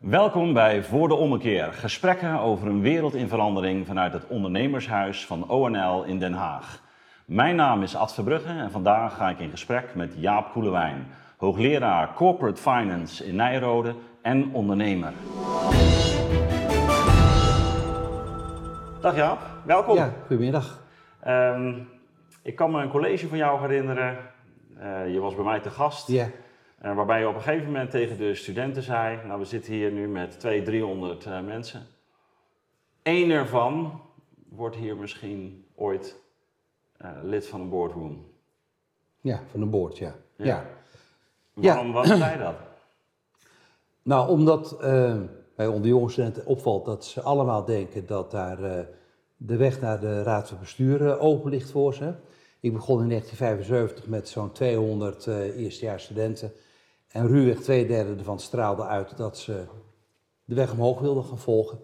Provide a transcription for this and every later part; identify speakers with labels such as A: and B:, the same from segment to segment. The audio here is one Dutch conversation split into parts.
A: Welkom bij Voor de Ommekeer. Gesprekken over een wereld in verandering vanuit het ondernemershuis van ONL in Den Haag. Mijn naam is Ad Verbrugge en vandaag ga ik in gesprek met Jaap Koelewijn, hoogleraar Corporate Finance in Nijrode en ondernemer. Dag Jaap, welkom.
B: Ja, goedemiddag.
A: Ehm, ik kan me een college van jou herinneren. Eh, je was bij mij te gast.
B: Ja,
A: Eh, waarbij je op een gegeven moment tegen de studenten zei: Nou, we zitten hier nu met 200, 300 eh, mensen. Eén ervan wordt hier misschien ooit eh, lid van een boardroom.
B: ja van een boord, ja.
A: Ja.
B: ja.
A: Waarom, waarom zei je dat?
B: Nou, omdat eh, bij onder jonge studenten opvalt dat ze allemaal denken dat daar de weg naar de Raad van Bestuur open ligt voor ze. Ik begon in 1975 met zo'n 200 eh eerstejaars studenten. En ruwweg twee derde ervan straalde uit dat ze de weg omhoog wilden gaan volgen.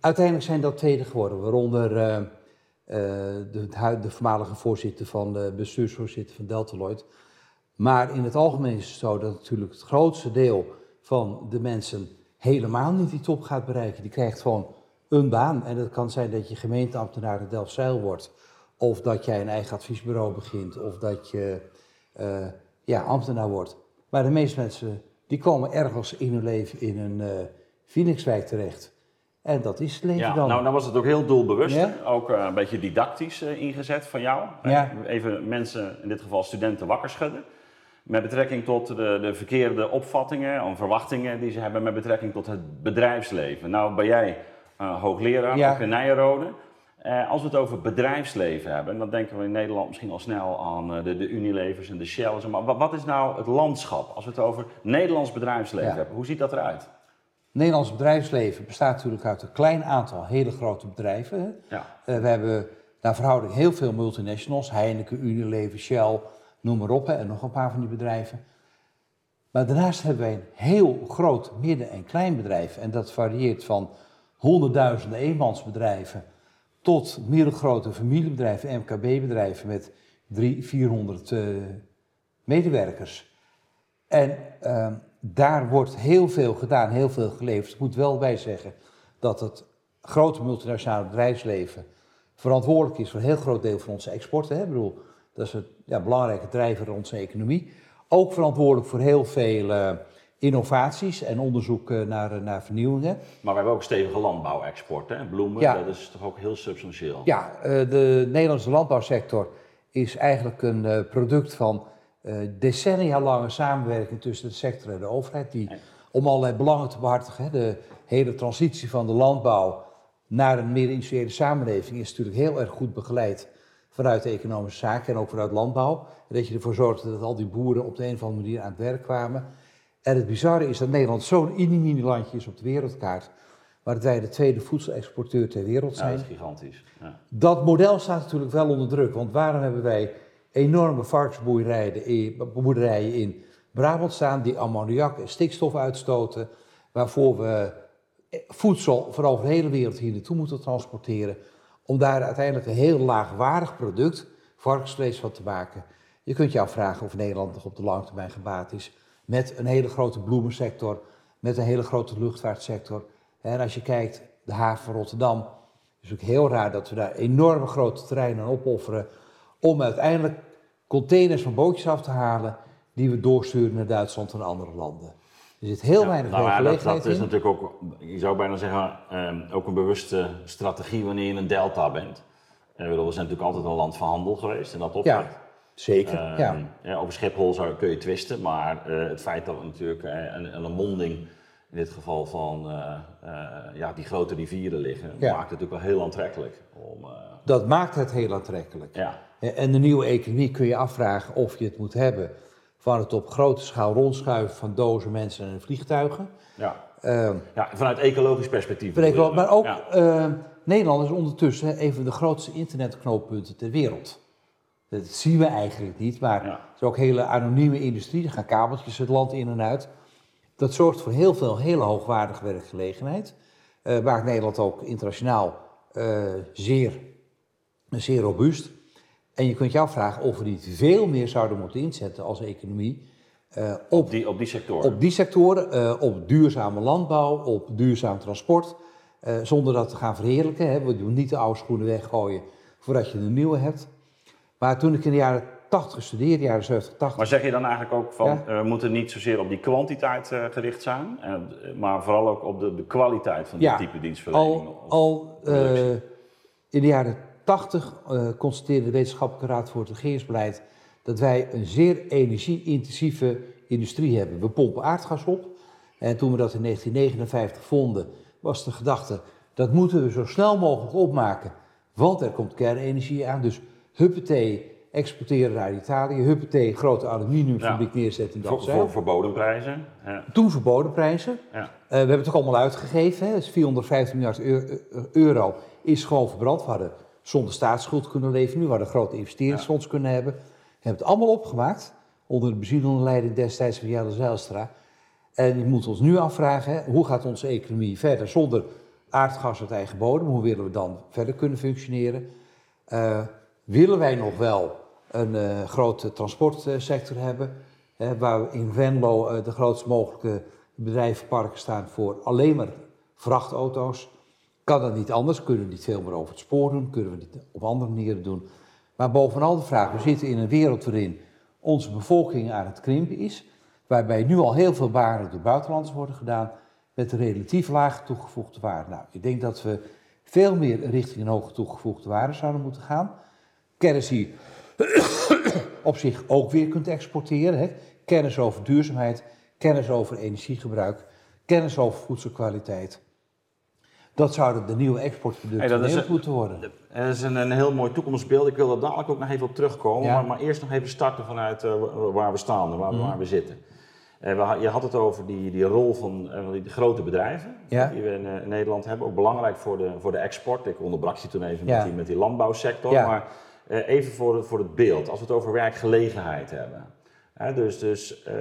B: Uiteindelijk zijn dat tweede geworden, waaronder eh, eh, de, de voormalige voorzitter van de bestuursvoorzitter van Deltaloid. Maar in het algemeen is het zo dat natuurlijk het grootste deel van de mensen helemaal niet die top gaat bereiken. Die krijgt gewoon een baan. En dat kan zijn dat je gemeenteambtenaar in Delfzijl wordt. Of dat jij een eigen adviesbureau begint. Of dat je eh, ja, ambtenaar wordt. Maar de meeste mensen die komen ergens in hun leven in een eh Phoenixwijk terecht. En dat is het leven
A: Ja,
B: dan.
A: nou, nou was het ook heel doelbewust,
B: Ja.
A: ook eh, een beetje didactisch eh, ingezet van jou.
B: Ja.
A: Even mensen, in dit geval studenten, wakker schudden. Met betrekking tot de, de verkeerde opvattingen of verwachtingen die ze hebben met betrekking tot het bedrijfsleven. Nou ben jij hoogleraar,
B: Ja.
A: ook in Nijrode. Eh, als we het over bedrijfsleven hebben, dan denken we in Nederland misschien al snel aan eh, de, de Unilevers en de Shells. Maar wat, wat is nou het landschap als we het over Nederlands bedrijfsleven
B: Ja.
A: hebben? Hoe ziet dat eruit?
B: Het Nederlands bedrijfsleven bestaat natuurlijk uit een klein aantal hele grote bedrijven.
A: Ja.
B: Eh, we hebben naar verhouding heel veel multinationals, Heineken, Unilever, Shell, noem maar op, hè, en nog een paar van die bedrijven. Maar daarnaast hebben wij een heel groot midden- en kleinbedrijf. En dat varieert van honderdduizenden eenmansbedrijven tot middelgrote familiebedrijven, MKB-bedrijven met 300, 400 eh, medewerkers. En ehm, daar wordt heel veel gedaan, heel veel geleverd. Ik moet wel bij zeggen dat het grote multinationale bedrijfsleven verantwoordelijk is voor een heel groot deel van onze exporten. Hè? Ik bedoel, dat is een ja, belangrijke drijver in onze economie. Ook verantwoordelijk voor heel veel eh, innovaties en onderzoek eh, naar, naar vernieuwingen.
A: Maar we hebben ook stevige landbouwexport, hè? Bloemen,
B: Ja.
A: dat is toch ook heel substantieel.
B: Ja, eh, de Nederlandse landbouwsector is eigenlijk een eh, product van eh, decennia lange samenwerking tussen de sector en de overheid. Die, om allerlei belangen te behartigen. De hele transitie van de landbouw naar een meer industriële samenleving is natuurlijk heel erg goed begeleid vanuit de economische zaken en ook vanuit landbouw. En dat je ervoor zorgde dat al die boeren op de een of andere manier aan het werk kwamen. En het bizarre is dat Nederland zo'n mini landje is op de wereldkaart. Maar dat wij de tweede voedselexporteur ter wereld
A: Ja,
B: zijn.
A: dat is gigantisch. Ja.
B: Dat model staat natuurlijk wel onder druk. Want waarom hebben wij enorme varkensboerderijen in, Brabant staan die ammoniak en stikstof uitstoten, waarvoor we voedsel van over de hele wereld hier naartoe moeten transporteren, om daar uiteindelijk een heel laagwaardig product, varkensvlees, van te maken. Je kunt je afvragen of Nederland nog op de lange termijn gebaat is met een hele grote bloemensector, met een hele grote luchtvaartsector. En als je kijkt, de haven van Rotterdam, is ook heel raar dat we daar enorme grote terreinen aan opofferen om uiteindelijk containers van bootjes af te halen die we doorsturen naar Duitsland en andere landen. Er zit heel
A: Ja,
B: weinig
A: nou ja, dat, dat is natuurlijk ook, je zou bijna zeggen, ehm, ook een bewuste strategie wanneer je in een delta bent. Eh, we zijn natuurlijk altijd een land van handel geweest in dat opzicht.
B: Ja, zeker.
A: Ehm,
B: ja.
A: ja, over Schiphol zou, kun je twisten, maar eh, het feit dat we natuurlijk eh, een, een monding, in dit geval van eh, eh, ja, die grote rivieren liggen,
B: Ja.
A: maakt het natuurlijk wel heel aantrekkelijk. Om, eh,
B: Dat maakt het heel aantrekkelijk.
A: ja.
B: En de nieuwe economie kun je afvragen of je het moet hebben van het op grote schaal rondschuiven van dozen, mensen en vliegtuigen.
A: Ja.
B: Ehm,
A: ja, vanuit ecologisch perspectief.
B: Maar ook
A: Ja.
B: eh, Nederland is ondertussen een van de grootste internetknooppunten ter wereld. Dat zien we eigenlijk niet, maar
A: Ja.
B: het is ook hele anonieme industrie. Er gaan kabeltjes het land in en uit. Dat zorgt voor heel veel hele hoogwaardige werkgelegenheid. Eh maakt Nederland ook internationaal eh, zeer, zeer robuust. En je kunt je afvragen of we niet veel meer zouden moeten inzetten als economie eh,
A: op, die, op die sectoren?
B: Op die sectoren, op duurzame landbouw, op duurzaam transport. zonder dat te gaan verheerlijken. Hè. We doen niet de oude schoenen weggooien voordat je een nieuwe hebt. Maar toen ik in de jaren 80 studeerde, jaren 70, 80.
A: Maar zeg je dan eigenlijk ook van,
B: Ja.
A: eh, we moeten niet zozeer op die kwantiteit eh, gericht zijn, eh, maar vooral ook op de, de kwaliteit van die
B: Ja,
A: type dienstverlening?
B: Al, in de jaren 80 eh constateerde de Wetenschappelijke Raad voor het Regeringsbeleid dat wij een zeer energie-intensieve industrie hebben. We pompen aardgas op. En toen we dat in 1959 vonden, was de gedachte dat moeten we zo snel mogelijk opmaken, want er komt kernenergie aan. Dus huppatee, exporteren naar Italië, huppatee, grote aluminiumfabriek neerzetten in
A: voor,
B: Delfzijl.
A: voor, voor bodemprijzen? Ja.
B: Toen verboden prijzen.
A: Ja.
B: Eh, we hebben het ook allemaal uitgegeven. Hè. Dus 450 miljard eu- eu- euro is gewoon verbrand. We hadden zonder staatsschuld kunnen leven. Nu we hadden een grote investeringsfonds kunnen hebben. We hebben het allemaal opgemaakt. Onder de bezielende leiding destijds van Jelle Zijlstra. En je moet ons nu afvragen, hè, hoe gaat onze economie verder zonder aardgas uit eigen bodem? Hoe willen we dan verder kunnen functioneren? Eh, willen wij nog wel een eh, grote transportsector hebben? Hè, waar in Venlo eh, de grootst mogelijke bedrijvenparken staan voor alleen maar vrachtauto's. Kan dat niet anders? Kunnen we niet veel meer over het spoor doen? Kunnen we het op andere manieren doen? Maar bovenal de vraag, we zitten in een wereld waarin onze bevolking aan het krimpen is. Waarbij nu al heel veel banen door buitenlanders worden gedaan met een relatief lage toegevoegde waarde. Nou, ik denk dat we veel meer richting een hoge toegevoegde waarde zouden moeten gaan. Kennis die op zich ook weer kunt exporteren. Hè. Kennis over duurzaamheid, kennis over energiegebruik, kennis over voedselkwaliteit. Dat zouden de nieuwe exportproducten
A: Hey, dat is
B: moeten worden.
A: Dat is een, een heel mooi toekomstbeeld. Ik wil daar dadelijk ook nog even op terugkomen.
B: Ja.
A: Maar, maar eerst nog even starten vanuit eh, waar we staan en waar,
B: Mhm.
A: waar we zitten. Eh, je had het over die, die rol van van die grote bedrijven
B: Ja.
A: die we in, in Nederland hebben. Ook belangrijk voor de, voor de export. Ik onderbrak je toen even
B: Ja.
A: met, die, met die landbouwsector.
B: Ja.
A: Maar even voor, het- voor het beeld. Als we het over werkgelegenheid hebben. Dus dus eh,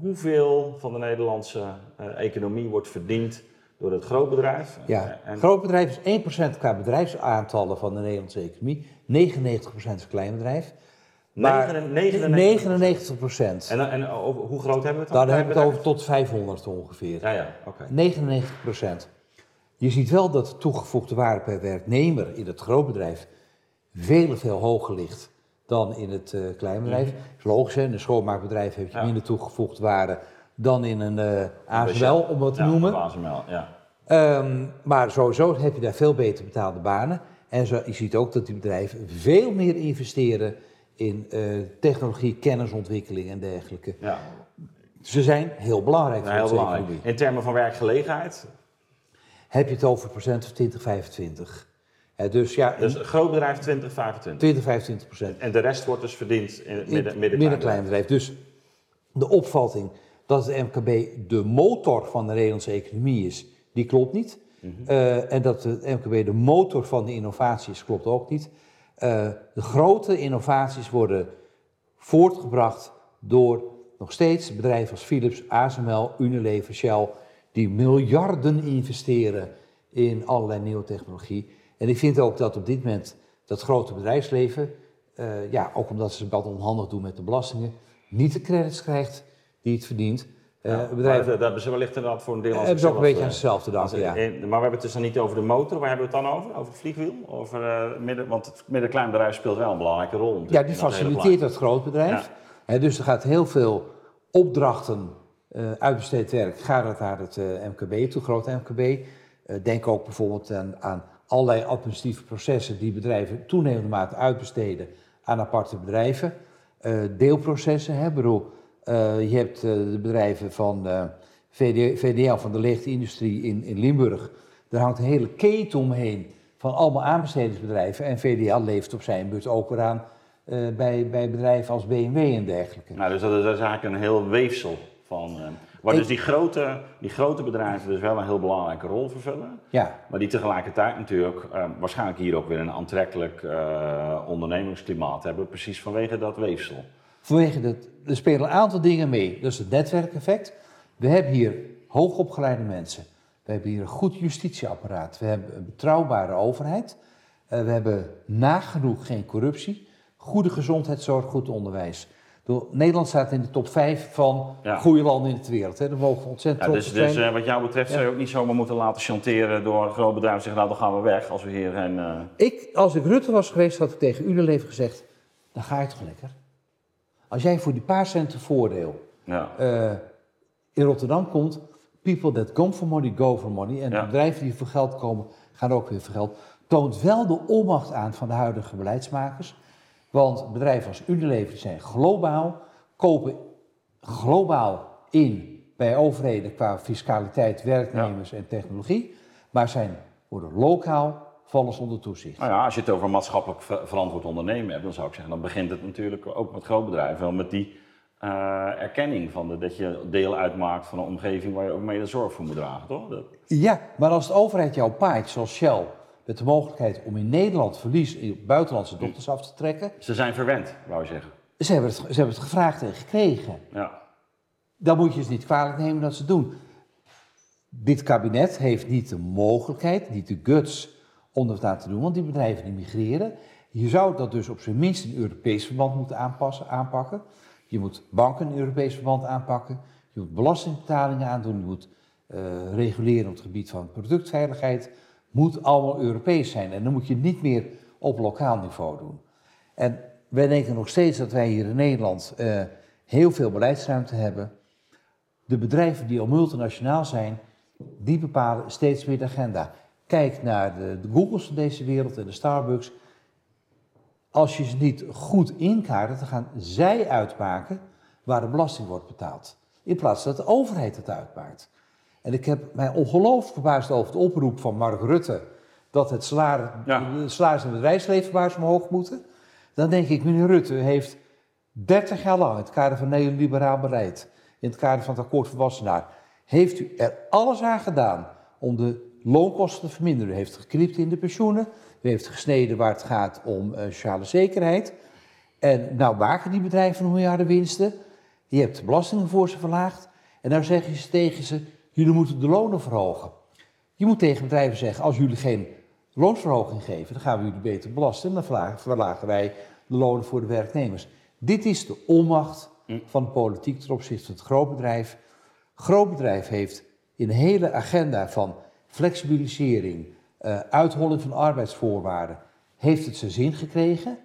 A: hoeveel van de Nederlandse eh, economie wordt verdiend door het grootbedrijf?
B: Ja,
A: En-
B: groot bedrijf is 1% qua bedrijfsaantallen van de Nederlandse economie. 99% is kleinbedrijf. Maar
A: 99
B: 99%.
A: En, en over, hoe groot hebben we het
B: Dan
A: dan?
B: hebben we het over tot 500 ongeveer.
A: Ja, ja, oké.
B: 99%. Je ziet wel dat de toegevoegde waarde per werknemer in het grootbedrijf veel, veel hoger ligt dan in het eh kleinbedrijf. Dat is logisch, hè? in een schoonmaakbedrijf heb je.
A: Ja.
B: minder toegevoegde waarde dan in een eh
A: Bij
B: ASML, om wat te
A: ja,
B: noemen.
A: ASML, ja.
B: Ehm, maar sowieso heb je daar veel beter betaalde banen. En zo, je ziet ook dat die bedrijven veel meer investeren in eh, technologie, kennisontwikkeling en dergelijke.
A: ja.
B: Ze zijn heel belangrijk
A: Ja,
B: voor
A: heel belangrijk.
B: economie.
A: In termen van werkgelegenheid,
B: Heb je het over procent of 20, 25. Dus ja,
A: dus een groot bedrijf 20, 25.
B: 20, 25 procent.
A: En de rest wordt dus verdiend in het
B: In
A: midden,
B: het
A: midden,
B: middenklein bedrijf. Dus de opvatting dat het MKB de motor van de Nederlandse economie is, die klopt niet.
A: Mhm.
B: Eh, en dat het MKB de motor van de innovatie is, klopt ook niet. Eh, de grote innovaties worden voortgebracht door nog steeds bedrijven als Philips, ASML, Unilever, Shell, die miljarden investeren in allerlei nieuwe technologie. En ik vind ook dat op dit moment dat grote bedrijfsleven, eh, ja, ook omdat ze wat onhandig doen met de belastingen, niet de credits krijgt die het verdient. Eh,
A: Ja,
B: bedrijven
A: maar dat, dat hebben ze wellicht inderdaad voor een deel als
B: hebben ze ook een beetje aan danken,
A: eh,
B: ja.
A: Maar we hebben het dus dan niet over de motor, waar hebben we het dan over? Over het vliegwiel? Over, eh, midden, want het middenklein bedrijf speelt wel een belangrijke rol.
B: Ja, die
A: dat
B: faciliteert dat grootbedrijf. Hè, dus er gaat heel veel opdrachten, eh uitbesteed werk, gaat het naar het eh, MKB toe, groot MKB. Eh, denk ook bijvoorbeeld aan, aan allerlei administratieve processen die bedrijven toenemende mate uitbesteden aan aparte bedrijven. Eh, deelprocessen, hè, bedoel, eh, je hebt eh, de bedrijven van VD, VDL, van de lichtindustrie in, in Limburg. Daar hangt een hele keten omheen van allemaal aanbestedingsbedrijven. En VDL levert op zijn beurt ook weer aan bij, bij bedrijven als BMW en dergelijke.
A: Nou, dus dat is, dat is eigenlijk een heel weefsel van. eh, waar
B: Ik-
A: dus die grote, die grote bedrijven dus wel een heel belangrijke rol vervullen.
B: Ja,
A: Maar die tegelijkertijd natuurlijk eh, waarschijnlijk hier ook weer een aantrekkelijk eh, ondernemingsklimaat hebben, precies vanwege dat weefsel.
B: vanwege dat, er spelen een aantal dingen mee. Is het netwerkeffect. We hebben hier hoogopgeleide mensen. We hebben hier een goed justitieapparaat. We hebben een betrouwbare overheid. We hebben nagenoeg geen corruptie. Goede gezondheidszorg, goed onderwijs. Door, Nederland staat in de top 5 van
A: Ja.
B: goede landen in de wereld. Hè. Daar mogen we ontzettend
A: Ja,
B: trots
A: dus dus eh, wat jou betreft zou je ook niet zomaar moeten laten chanteren door een groot bedrijf zeggen, nou dan gaan we weg als we hierheen... eh
B: Ik, als ik Rutte was geweest, had ik tegen Unilever gezegd, dan ga je toch lekker. Als jij voor die paar centen voordeel
A: ja.
B: eh, in Rotterdam komt, people that come for money, go for money. En de bedrijven die voor geld komen, gaan ook weer voor geld. Toont wel de onmacht aan van de huidige beleidsmakers. Want bedrijven als Unilever zijn globaal, kopen globaal in bij overheden qua fiscaliteit, werknemers en technologie. Maar zijn, worden lokaal, vallen onder toezicht.
A: Nou ja, als je het over maatschappelijk ver- verantwoord ondernemen hebt, dan zou ik zeggen, dan begint het natuurlijk ook met grootbedrijven, wel met die eh, erkenning van de, dat je deel uitmaakt van een omgeving waar je ook mee de zorg voor moet dragen, toch? Dat,
B: Ja, maar als de overheid jou paait, zoals Shell, met de mogelijkheid om in Nederland verlies in buitenlandse dokters af te trekken,
A: ze zijn verwend, wou je zeggen.
B: ze hebben het, ze hebben het gevraagd en gekregen.
A: Ja.
B: Dan moet je ze niet kwalijk nemen dat ze het doen. Dit kabinet heeft niet de mogelijkheid, niet de guts om dat aan te doen, want die bedrijven die migreren. Je zou dat dus op zijn minst in Europees verband moeten aanpassen, aanpakken. Je moet banken in Europees verband aanpakken. Je moet belastingbetalingen aandoen. Je moet eh, reguleren op het gebied van productveiligheid. Moet allemaal Europees zijn. En dan moet je niet meer op lokaal niveau doen. En wij denken nog steeds dat wij hier in Nederland eh, heel veel beleidsruimte hebben. De bedrijven die al multinationaal zijn, die bepalen steeds meer de agenda. Kijk naar de, de Googles van deze wereld en de Starbucks. Als je ze niet goed inkaart, dan gaan zij uitmaken waar de belasting wordt betaald. In plaats dat de overheid het uitmaakt. En ik heb mij ongelooflijk verbaasd over de oproep van Mark Rutte dat het salaris,
A: Ja.
B: de salaris in het bedrijfsleven waar ze omhoog moeten. Dan denk ik, meneer Rutte heeft 30 jaar lang in het kader van neoliberaal beleid, in het kader van het akkoord van Wassenaar, heeft u er alles aan gedaan om de loonkosten te verminderen. U heeft geknipt in de pensioenen, u heeft gesneden waar het gaat om eh, sociale zekerheid. En nou maken die bedrijven miljarden winsten. Je hebt de belastingen voor ze verlaagd. En nou zeggen ze tegen ze, jullie moeten de lonen verhogen. Je moet tegen bedrijven zeggen, als jullie geen loonsverhoging geven, dan gaan we jullie beter belasten. En dan verlagen, wij de lonen voor de werknemers. Dit is de onmacht van de politiek ten opzichte van het grootbedrijf. Grootbedrijf heeft in de hele agenda van flexibilisering, eh uitholling van arbeidsvoorwaarden, heeft het zijn zin gekregen.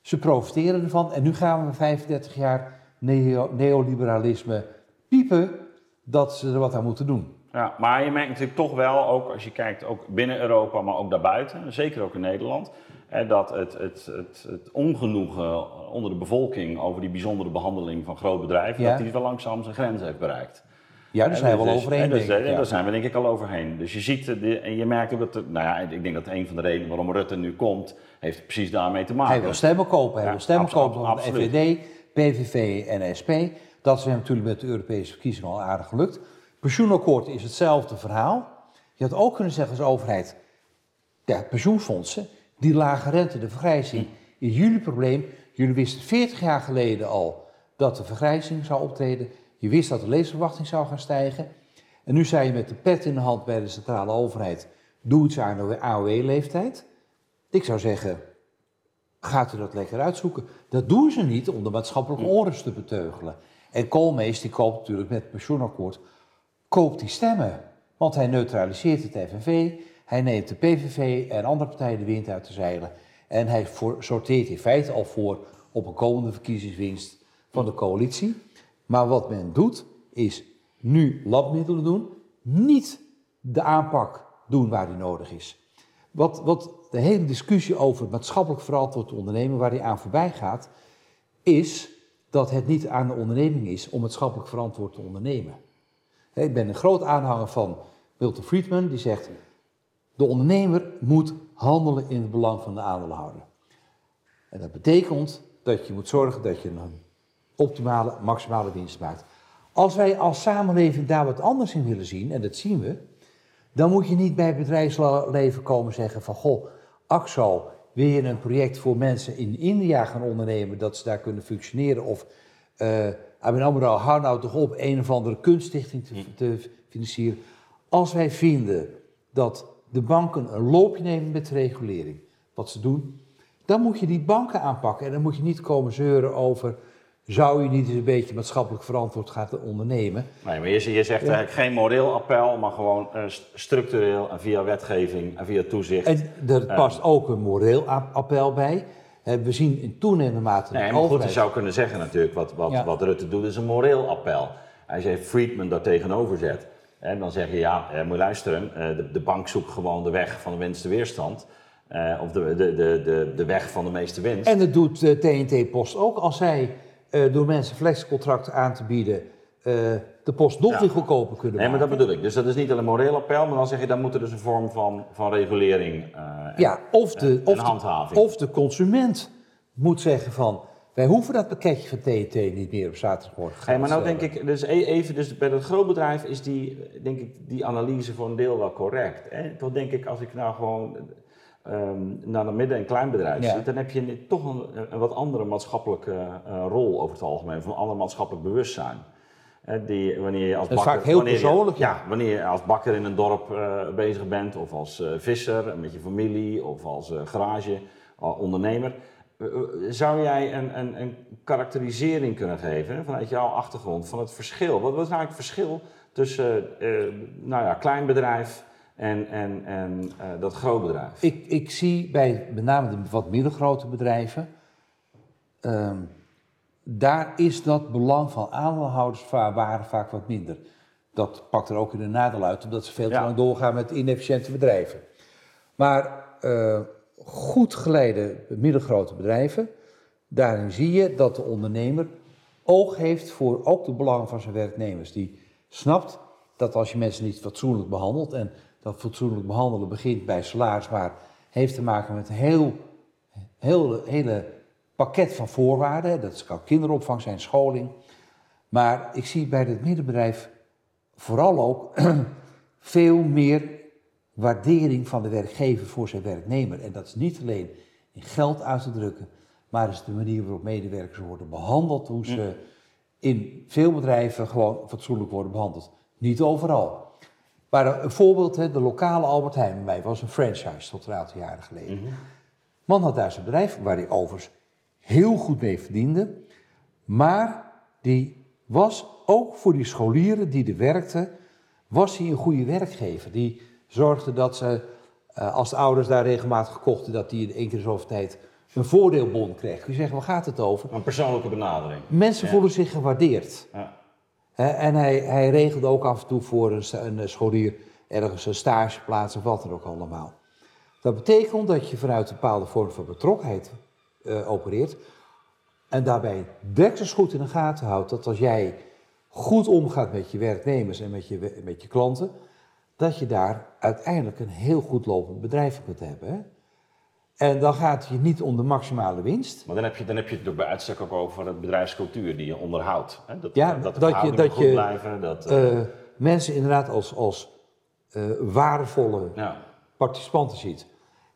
B: Ze profiteren ervan en nu gaan we 35 jaar neo- neoliberalisme piepen dat ze er wat aan moeten doen.
A: Ja, maar je merkt natuurlijk toch wel, ook als je kijkt ook binnen Europa, maar ook daarbuiten, zeker ook in Nederland, hè, dat het, het, het, het ongenoegen onder de bevolking over die bijzondere behandeling van grootbedrijven,
B: Ja.
A: dat die wel langzaam zijn grens heeft bereikt.
B: Ja, daar zijn we
A: Dus-
B: wel
A: dus-
B: overheen,
A: dus,
B: denk ik,
A: hè,
B: ja.
A: Daar zijn we denk ik al overheen. Dus je ziet, eh, de- en je merkt ook dat, er- nou ja, ik denk dat een van de redenen waarom Rutte nu komt, heeft precies daarmee te maken.
B: Hij wil stemmen kopen. Hij
A: Ja,
B: wil stemmen kopen van de. FVD, PVV en SP. Dat is natuurlijk met de Europese verkiezingen al aardig gelukt. Pensioenakkoord is hetzelfde verhaal. Je had ook kunnen zeggen als overheid, ja, pensioenfondsen, die lage rente, de vergrijzing, is jullie probleem. Jullie wisten 40 jaar geleden al dat de vergrijzing zou optreden. Je wist dat de levensverwachting zou gaan stijgen. En nu zei je met de pet in de hand bij de centrale overheid, doe iets aan de AOW-leeftijd. Ik zou zeggen, gaat u dat lekker uitzoeken. Dat doen ze niet om de maatschappelijke onrust te beteugelen. En Koolmees, die koopt natuurlijk met het pensioenakkoord, koopt die stemmen. Want hij neutraliseert het FNV, hij neemt de PVV en andere partijen de wind uit de zeilen. En hij sorteert in feite al voor op een komende verkiezingswinst van de coalitie. Maar wat men doet, is nu labmiddelen doen, niet de aanpak doen waar die nodig is. Wat, wat de hele discussie over maatschappelijk verantwoord ondernemen, waar die aan voorbij gaat, is dat het niet aan de onderneming is om maatschappelijk verantwoord te ondernemen. Ik ben een groot aanhanger van Milton Friedman, die zegt: de ondernemer moet handelen in het belang van de aandeelhouder. En dat betekent dat je moet zorgen dat je een optimale, maximale winst maakt. Als wij als samenleving daar wat anders in willen zien, en dat zien we, dan moet je niet bij het bedrijfsleven komen zeggen van, goh, Axo, wil een project voor mensen in India gaan ondernemen, dat ze daar kunnen functioneren? Of eh ABN AMRO, hou nou toch op een of andere kunststichting te, financieren. Als wij vinden dat de banken een loopje nemen met regulering, wat ze doen, dan moet je die banken aanpakken. En dan moet je niet komen zeuren over zou je niet eens een beetje maatschappelijk verantwoord gaan ondernemen?
A: Nee, maar je, je zegt eigenlijk geen moreel appel, maar gewoon uh, structureel en via wetgeving en via toezicht.
B: En er past ook een moreel appel bij. We zien in toenemende mate.
A: Nee, maar goed, je zou kunnen zeggen natuurlijk, wat, wat, wat Rutte doet, is een moreel appel. Als je Friedman daar tegenover zet, dan zeg je ja, moet je luisteren, de, de bank zoekt gewoon de weg van de minste weerstand. Of de, de, de, de, weg van de meeste winst.
B: En dat doet TNT Post ook als zij uh, door mensen flexcontracten aan te bieden. de post nog weer goedkoper kunnen
A: nee,
B: maken.
A: Nee, maar dat bedoel ik. Dus dat is niet alleen een moreel appel, maar dan zeg je dan moet er dus een vorm van, van regulering
B: ja, of de, of
A: handhaving.
B: De, of de consument moet zeggen van. Wij hoeven dat pakketje van TNT niet meer op zaterdagmorgen te
A: hey, maar nou denk ik, dus e- even, dus bij dat grootbedrijf is die, denk ik, die analyse voor een deel wel correct. Hè? Toch denk ik, als ik nou gewoon um, naar een midden- en kleinbedrijf ja. zit, dan heb je toch een, een wat andere maatschappelijke uh, rol over het algemeen, van alle maatschappelijk bewustzijn. Uh, die, wanneer je als
B: dat is
A: bakker,
B: vaak heel
A: wanneer
B: persoonlijk.
A: Je, ja, wanneer je als bakker in een dorp uh, bezig bent, of als visser met je familie, of als garageondernemer. Zou jij een, een, een, karakterisering kunnen geven vanuit jouw achtergrond van het verschil? Wat, wat is nou het verschil tussen nou ja, klein bedrijf en, en, en uh, dat grootbedrijf?
B: Ik, ik zie bij met name de wat middelgrote bedrijven, um, daar is dat belang van aandeelhouderswaarde vaak wat minder. Dat pakt er ook in de nadeel uit, omdat ze veel te ja. lang doorgaan met inefficiënte bedrijven. Maar uh, goed geleide middelgrote bedrijven, daarin zie je dat de ondernemer oog heeft voor ook de belangen van zijn werknemers. Die snapt dat als je mensen niet fatsoenlijk behandelt en dat fatsoenlijk behandelen begint bij salaris, maar heeft te maken met een heel, heel hele pakket van voorwaarden. Dat kan kinderopvang zijn, scholing. Maar ik zie bij het middenbedrijf vooral ook veel meer waardering van de werkgever voor zijn werknemer. En dat is niet alleen in geld uit te drukken, maar is de manier waarop medewerkers worden behandeld, hoe ze in veel bedrijven gewoon fatsoenlijk worden behandeld. Niet overal. Maar een voorbeeld, de lokale Albert Heijn bij was een franchise tot een aantal jaren geleden. Mm -hmm. Man had daar zijn bedrijf, waar hij overigens heel goed mee verdiende. Maar die was ook voor die scholieren die er werkten, was hij een goede werkgever. Die zorgde dat ze, als de ouders daar regelmatig kochten, dat die in één keer zoveel tijd een voordeelbon kreeg. Je zegt, waar gaat het over?
A: Een persoonlijke benadering.
B: Mensen ja. voelen zich gewaardeerd. Ja. En hij, hij, regelde ook af en toe voor een, een scholier ergens een stageplaats of wat dan ook allemaal. Dat betekent dat je vanuit een bepaalde vorm van betrokkenheid uh, opereert. En daarbij deksels goed in de gaten houdt dat als jij goed omgaat met je werknemers en met je, met je klanten, dat je daar uiteindelijk een heel goed lopend bedrijf kunt hebben. Hè? En dan gaat het je niet om de maximale winst.
A: Maar dan heb je, dan heb je het ook bij uitstek ook over het bedrijfscultuur die je onderhoudt. Hè? Dat,
B: ja,
A: dat, de
B: dat je, dat
A: goed
B: je
A: blijven. Dat,
B: uh, mensen inderdaad als, als uh, waardevolle
A: ja.
B: participanten ziet.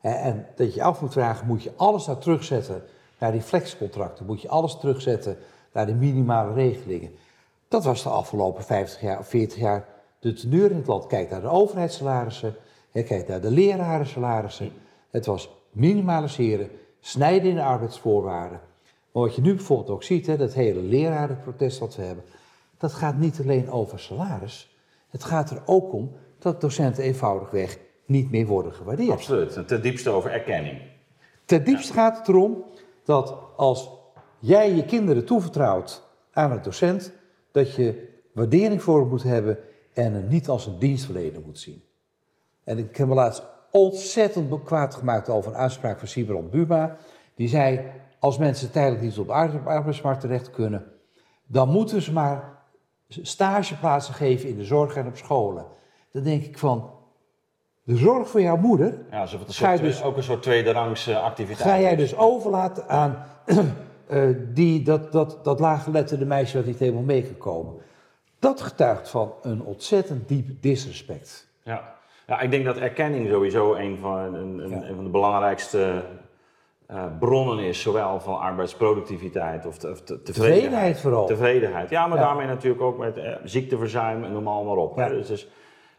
B: En dat je af moet vragen, moet je alles daar terugzetten naar die flexcontracten? Moet je alles terugzetten naar de minimale regelingen? Dat was de afgelopen 50 jaar of 40 jaar de teneur in het land. Kijk naar de overheidssalarissen, kijk naar de lerarensalarissen. Het was minimaliseren, snijden in de arbeidsvoorwaarden. Maar wat je nu bijvoorbeeld ook ziet, hè, dat hele lerarenprotest wat we hebben, dat gaat niet alleen over salaris. Het gaat er ook om dat docenten eenvoudigweg niet meer worden gewaardeerd.
A: Absoluut, ten diepste over erkenning.
B: Ten diepste ja. gaat het erom dat als jij je kinderen toevertrouwt aan een docent, dat je waardering voor hem moet hebben en hem niet als een dienstverlener moet zien. En ik heb me laatst ontzettend kwaad gemaakt over een uitspraak van Sibrand Buma. Die zei, als mensen tijdelijk niet op de arbeidsmarkt terecht kunnen, dan moeten ze maar stageplaatsen geven in de zorg en op scholen. Dan denk ik van, de zorg voor jouw moeder.
A: Ja, het een soort, dus, ook een soort tweederangs activiteit
B: Ga jij dus overlaten aan uh, die, dat, dat, dat laaggeletterde meisje dat niet helemaal mee kan komen. Dat getuigt van een ontzettend diep disrespect.
A: Ja. Ja, ik denk dat erkenning sowieso een van, een, een, ja. een van de belangrijkste uh, bronnen is, zowel van arbeidsproductiviteit of, te, of te, tevredenheid.
B: Tevredenheid vooral.
A: Tevredenheid, ja, maar ja. daarmee natuurlijk ook met uh, ziekteverzuim en noem maar, maar op. Ja. Dus, dus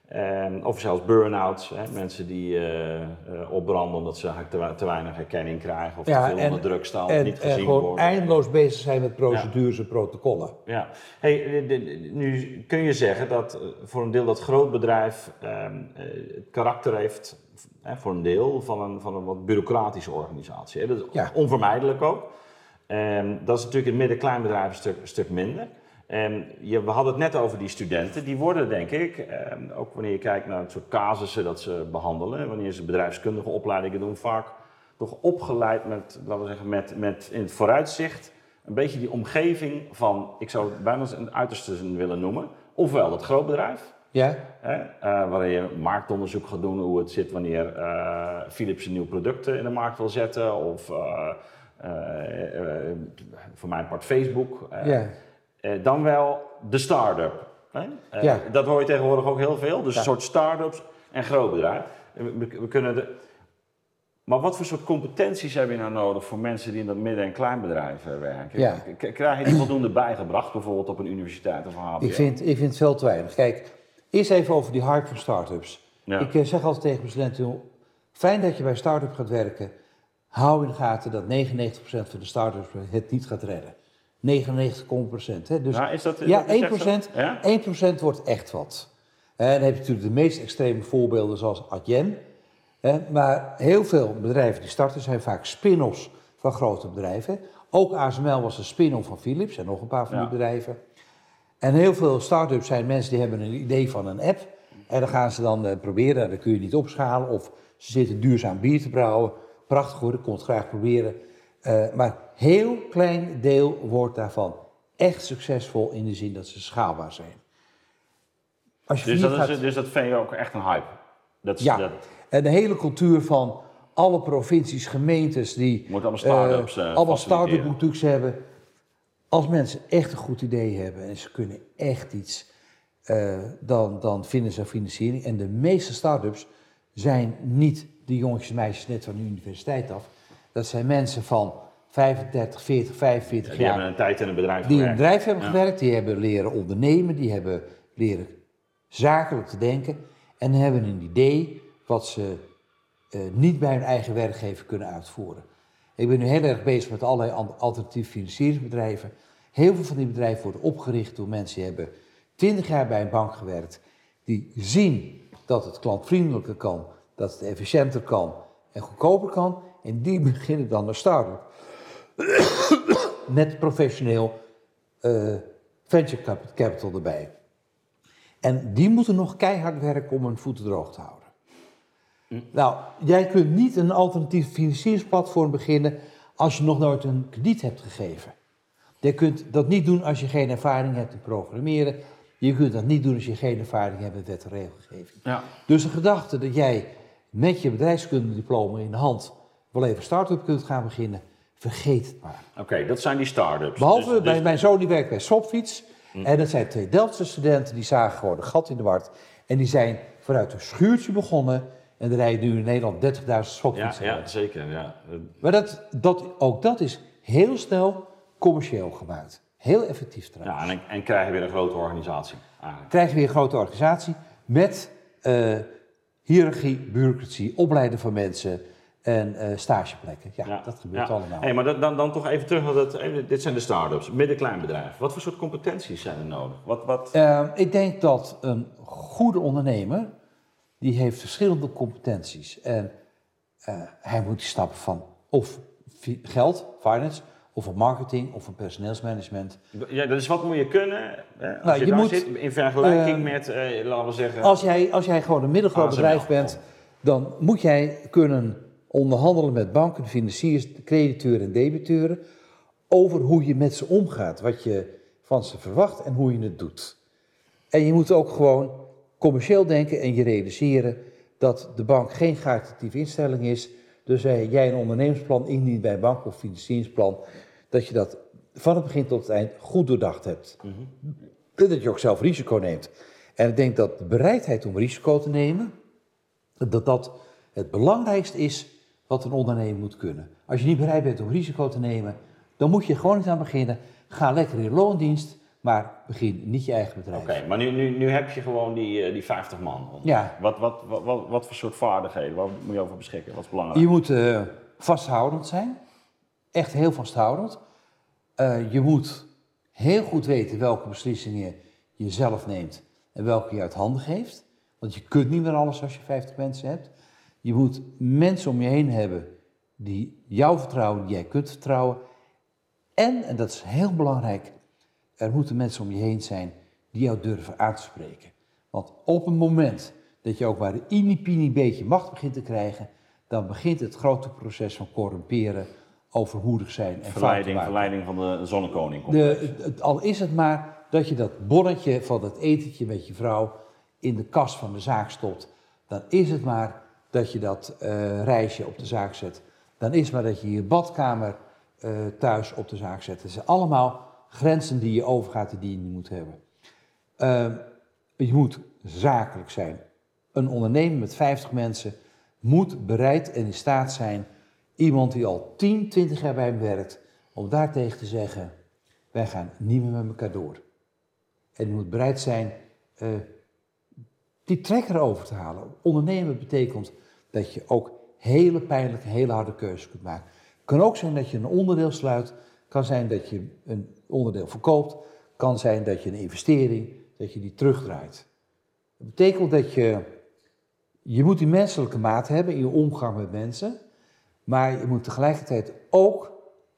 A: Ehm, of zelfs burn-outs, hè, mensen die eh, eh, opbranden omdat ze te, te weinig herkenning krijgen of
B: Ja,
A: te veel
B: en-
A: onder druk staan of
B: En,
A: niet
B: en
A: gezien
B: gewoon
A: worden.
B: eindeloos bezig zijn met procedures en protocollen.
A: Ja, hey, de- de- nu kun je zeggen dat eh, voor een deel dat groot bedrijf ehm, eh, het karakter heeft, eh, voor een deel, van een, van een wat bureaucratische organisatie. Hè. Dat is
B: Ja.
A: onvermijdelijk ook. Ehm, dat is natuurlijk in het midden-kleinbedrijf een stuk, een stuk minder. Ehm, je, we hadden het net over die studenten. Die worden, denk ik, ehm, ook wanneer je kijkt naar het soort casussen dat ze behandelen, wanneer ze bedrijfskundige opleidingen doen, vaak toch opgeleid met, laten we zeggen, met, met in het vooruitzicht een beetje die omgeving van, ik zou het bijna een uiterste willen noemen, ofwel het grootbedrijf,
B: Ja?
A: Hè, eh, waarin je marktonderzoek gaat doen hoe het zit wanneer eh, Philips een nieuw product eh, in de markt wil zetten. Of voor mijn part Facebook.
B: Ja.
A: Dan wel de start-up. Eh,
B: Ja.
A: Dat hoor je tegenwoordig ook heel veel. Dus
B: Ja.
A: een soort start-ups en grootbedrijf. We, kunnen de, maar wat voor soort competenties heb je nou nodig voor mensen die in dat midden- en kleinbedrijf eh, werken?
B: Ja.
A: Krijg je die voldoende bijgebracht, bijvoorbeeld op een universiteit of een HBO?
B: Ik vind, ik vind het veel te weinig. Kijk, eerst even over die hype van start-ups.
A: Ja.
B: Ik eh, zeg altijd tegen mijn studenten, fijn dat je bij start-up gaat werken. Hou in de gaten dat 99% van de start-ups het niet gaat redden. 99,% hè. Dus
A: Nou, is dat,
B: ja,
A: dat is echt
B: 1%,
A: zo? Ja?
B: 1% wordt echt wat. En dan heb je natuurlijk de meest extreme voorbeelden zoals Adyen. Maar heel veel bedrijven die starten zijn vaak spin-offs van grote bedrijven. Ook ASML was een spin-off van Philips en nog een paar van die
A: Ja.
B: bedrijven. En heel veel start-ups zijn mensen die hebben een idee van een app. En dan gaan ze dan eh, proberen, dan kun je niet opschalen. Of ze zitten duurzaam bier te brouwen. Prachtig hoor, ik kon het graag proberen. Eh, maar heel klein deel wordt daarvan echt succesvol in de zin dat ze schaalbaar zijn. Als je
A: Dus dat, is, dus dat vind je ook echt een hype? Dat, is-
B: ja,
A: dat
B: en de hele cultuur van alle provincies, gemeentes die
A: moet allemaal start-ups
B: eh, allemaal start-up boutiques hebben. Als mensen echt een goed idee hebben en ze kunnen echt iets, dan, dan vinden ze financiering. En de meeste start-ups zijn niet de jongetjes en meisjes net van de universiteit af. Dat zijn mensen van 35, 40, 45
A: Die
B: jaar
A: hebben een tijd in een bedrijf
B: die in een bedrijf hebben
A: Ja.
B: gewerkt, die hebben leren ondernemen, die hebben leren zakelijk te denken en hebben een idee wat ze eh, niet bij hun eigen werkgever kunnen uitvoeren. Ik ben nu heel erg bezig met allerlei alternatieve financieringsbedrijven. Heel veel van die bedrijven worden opgericht door mensen die hebben 20 jaar bij een bank gewerkt, die zien dat het klantvriendelijker kan, dat het efficiënter kan en goedkoper kan. En die beginnen dan een start-up met professioneel eh, venture cap- capital erbij. En die moeten nog keihard werken om hun voeten droog te houden. Nou, jij kunt niet een alternatief financieringsplatform beginnen als je nog nooit een krediet hebt gegeven. Je kunt dat niet doen als je geen ervaring hebt in programmeren. Je kunt dat niet doen als je geen ervaring hebt met wet en regelgeving.
A: Ja.
B: Dus de gedachte dat jij met je bedrijfskundediploma in de hand wel even start-up kunt gaan beginnen, vergeet het maar.
A: Oké, dat zijn die start-ups.
B: Behalve
A: Dus-
B: bij
A: dus-
B: mijn zoon die werkt bij Swapfiets. En dat zijn twee Delftse studenten die zagen gewoon een gat in de wart. En die zijn vanuit een schuurtje begonnen. En er rijden nu in Nederland 30.000
A: ja,
B: Swapfietsen.
A: ja,
B: rond.
A: zeker. Ja.
B: Maar dat, dat, ook dat is heel snel commercieel gemaakt. Heel effectief trouwens.
A: Ja, en, en krijg je weer een grote organisatie. eigenlijk.
B: krijg je weer een grote organisatie met eh hiërarchie, bureaucratie, opleiden van mensen en eh, stageplekken. Ja, dat gebeurt
A: ja.
B: allemaal.
A: Hey, maar dan, dan, dan toch even terug naar dat. even- Dit zijn de start-ups, midden-klein bedrijf. Wat voor soort competenties zijn er nodig? Wat, wat,
B: Eh, ik denk dat een goede ondernemer, die heeft verschillende competenties. En eh, hij moet die stappen van of geld, finance, of van marketing, of van personeelsmanagement.
A: ja, dus wat moet je kunnen hè, als
B: Nou,
A: je,
B: je moet,
A: zit in vergelijking
B: eh,
A: met, eh, laten we zeggen.
B: Als jij, als jij gewoon een middelgroot bedrijf bent, dan moet jij kunnen onderhandelen met banken, financiers, crediteuren en debiteuren over hoe je met ze omgaat, wat je van ze verwacht en hoe je het doet. En je moet ook gewoon commercieel denken en je realiseren dat de bank geen caritatieve instelling is. Dus jij een ondernemersplan indient bij een bank of financieringsplan, dat je dat van het begin tot het eind goed doordacht hebt. En dat je ook zelf risico neemt. En ik denk dat de bereidheid om risico te nemen, dat dat het belangrijkste is wat een ondernemer moet kunnen. Als je niet bereid bent om risico te nemen, dan moet je er gewoon niet aan beginnen. Ga lekker in loondienst, Maar begin niet je eigen bedrijf.
A: Oké, maar nu, nu, nu heb je gewoon die, eh, die 50 man.
B: Ja.
A: Wat, wat, wat, wat, wat voor soort vaardigheden? Waar moet je over beschikken? Wat is belangrijk?
B: Je moet eh, vasthoudend zijn. Echt heel vasthoudend. Eh, je moet heel goed weten welke beslissingen je zelf neemt en welke je uit handen geeft. Want je kunt niet meer alles als je 50 mensen hebt. Je moet mensen om je heen hebben die jou vertrouwen, die jij kunt vertrouwen. En, en dat is heel belangrijk, er moeten mensen om je heen zijn die jou durven aan te spreken. Want op het moment dat je ook maar een ini beetje macht begint te krijgen, dan begint het grote proces van corrumperen, overmoedig zijn en
A: verleiding, verleiding van de zonnekoning.
B: De, het, al is het maar dat je dat bonnetje van het etentje met je vrouw in de kast van de zaak stopt, dan is het maar dat je dat uh, reisje op de zaak zet. Dan is maar dat je je badkamer uh, thuis op de zaak zet. Het zijn allemaal grenzen die je overgaat en die je niet moet hebben. Uh, je moet zakelijk zijn. Een ondernemer met 50 mensen moet bereid en in staat zijn, iemand die al 10, 20 jaar bij hem werkt, om daartegen te zeggen, wij gaan niet meer met elkaar door. En je moet bereid zijn uh, die trekker over te halen. Ondernemen betekent dat je ook hele pijnlijke, hele harde keuzes kunt maken. Het kan ook zijn dat je een onderdeel sluit, kan zijn dat je een onderdeel verkoopt, kan zijn dat je een investering, dat je die terugdraait. Dat betekent dat je, je moet die menselijke maat hebben in je omgang met mensen, maar je moet tegelijkertijd ook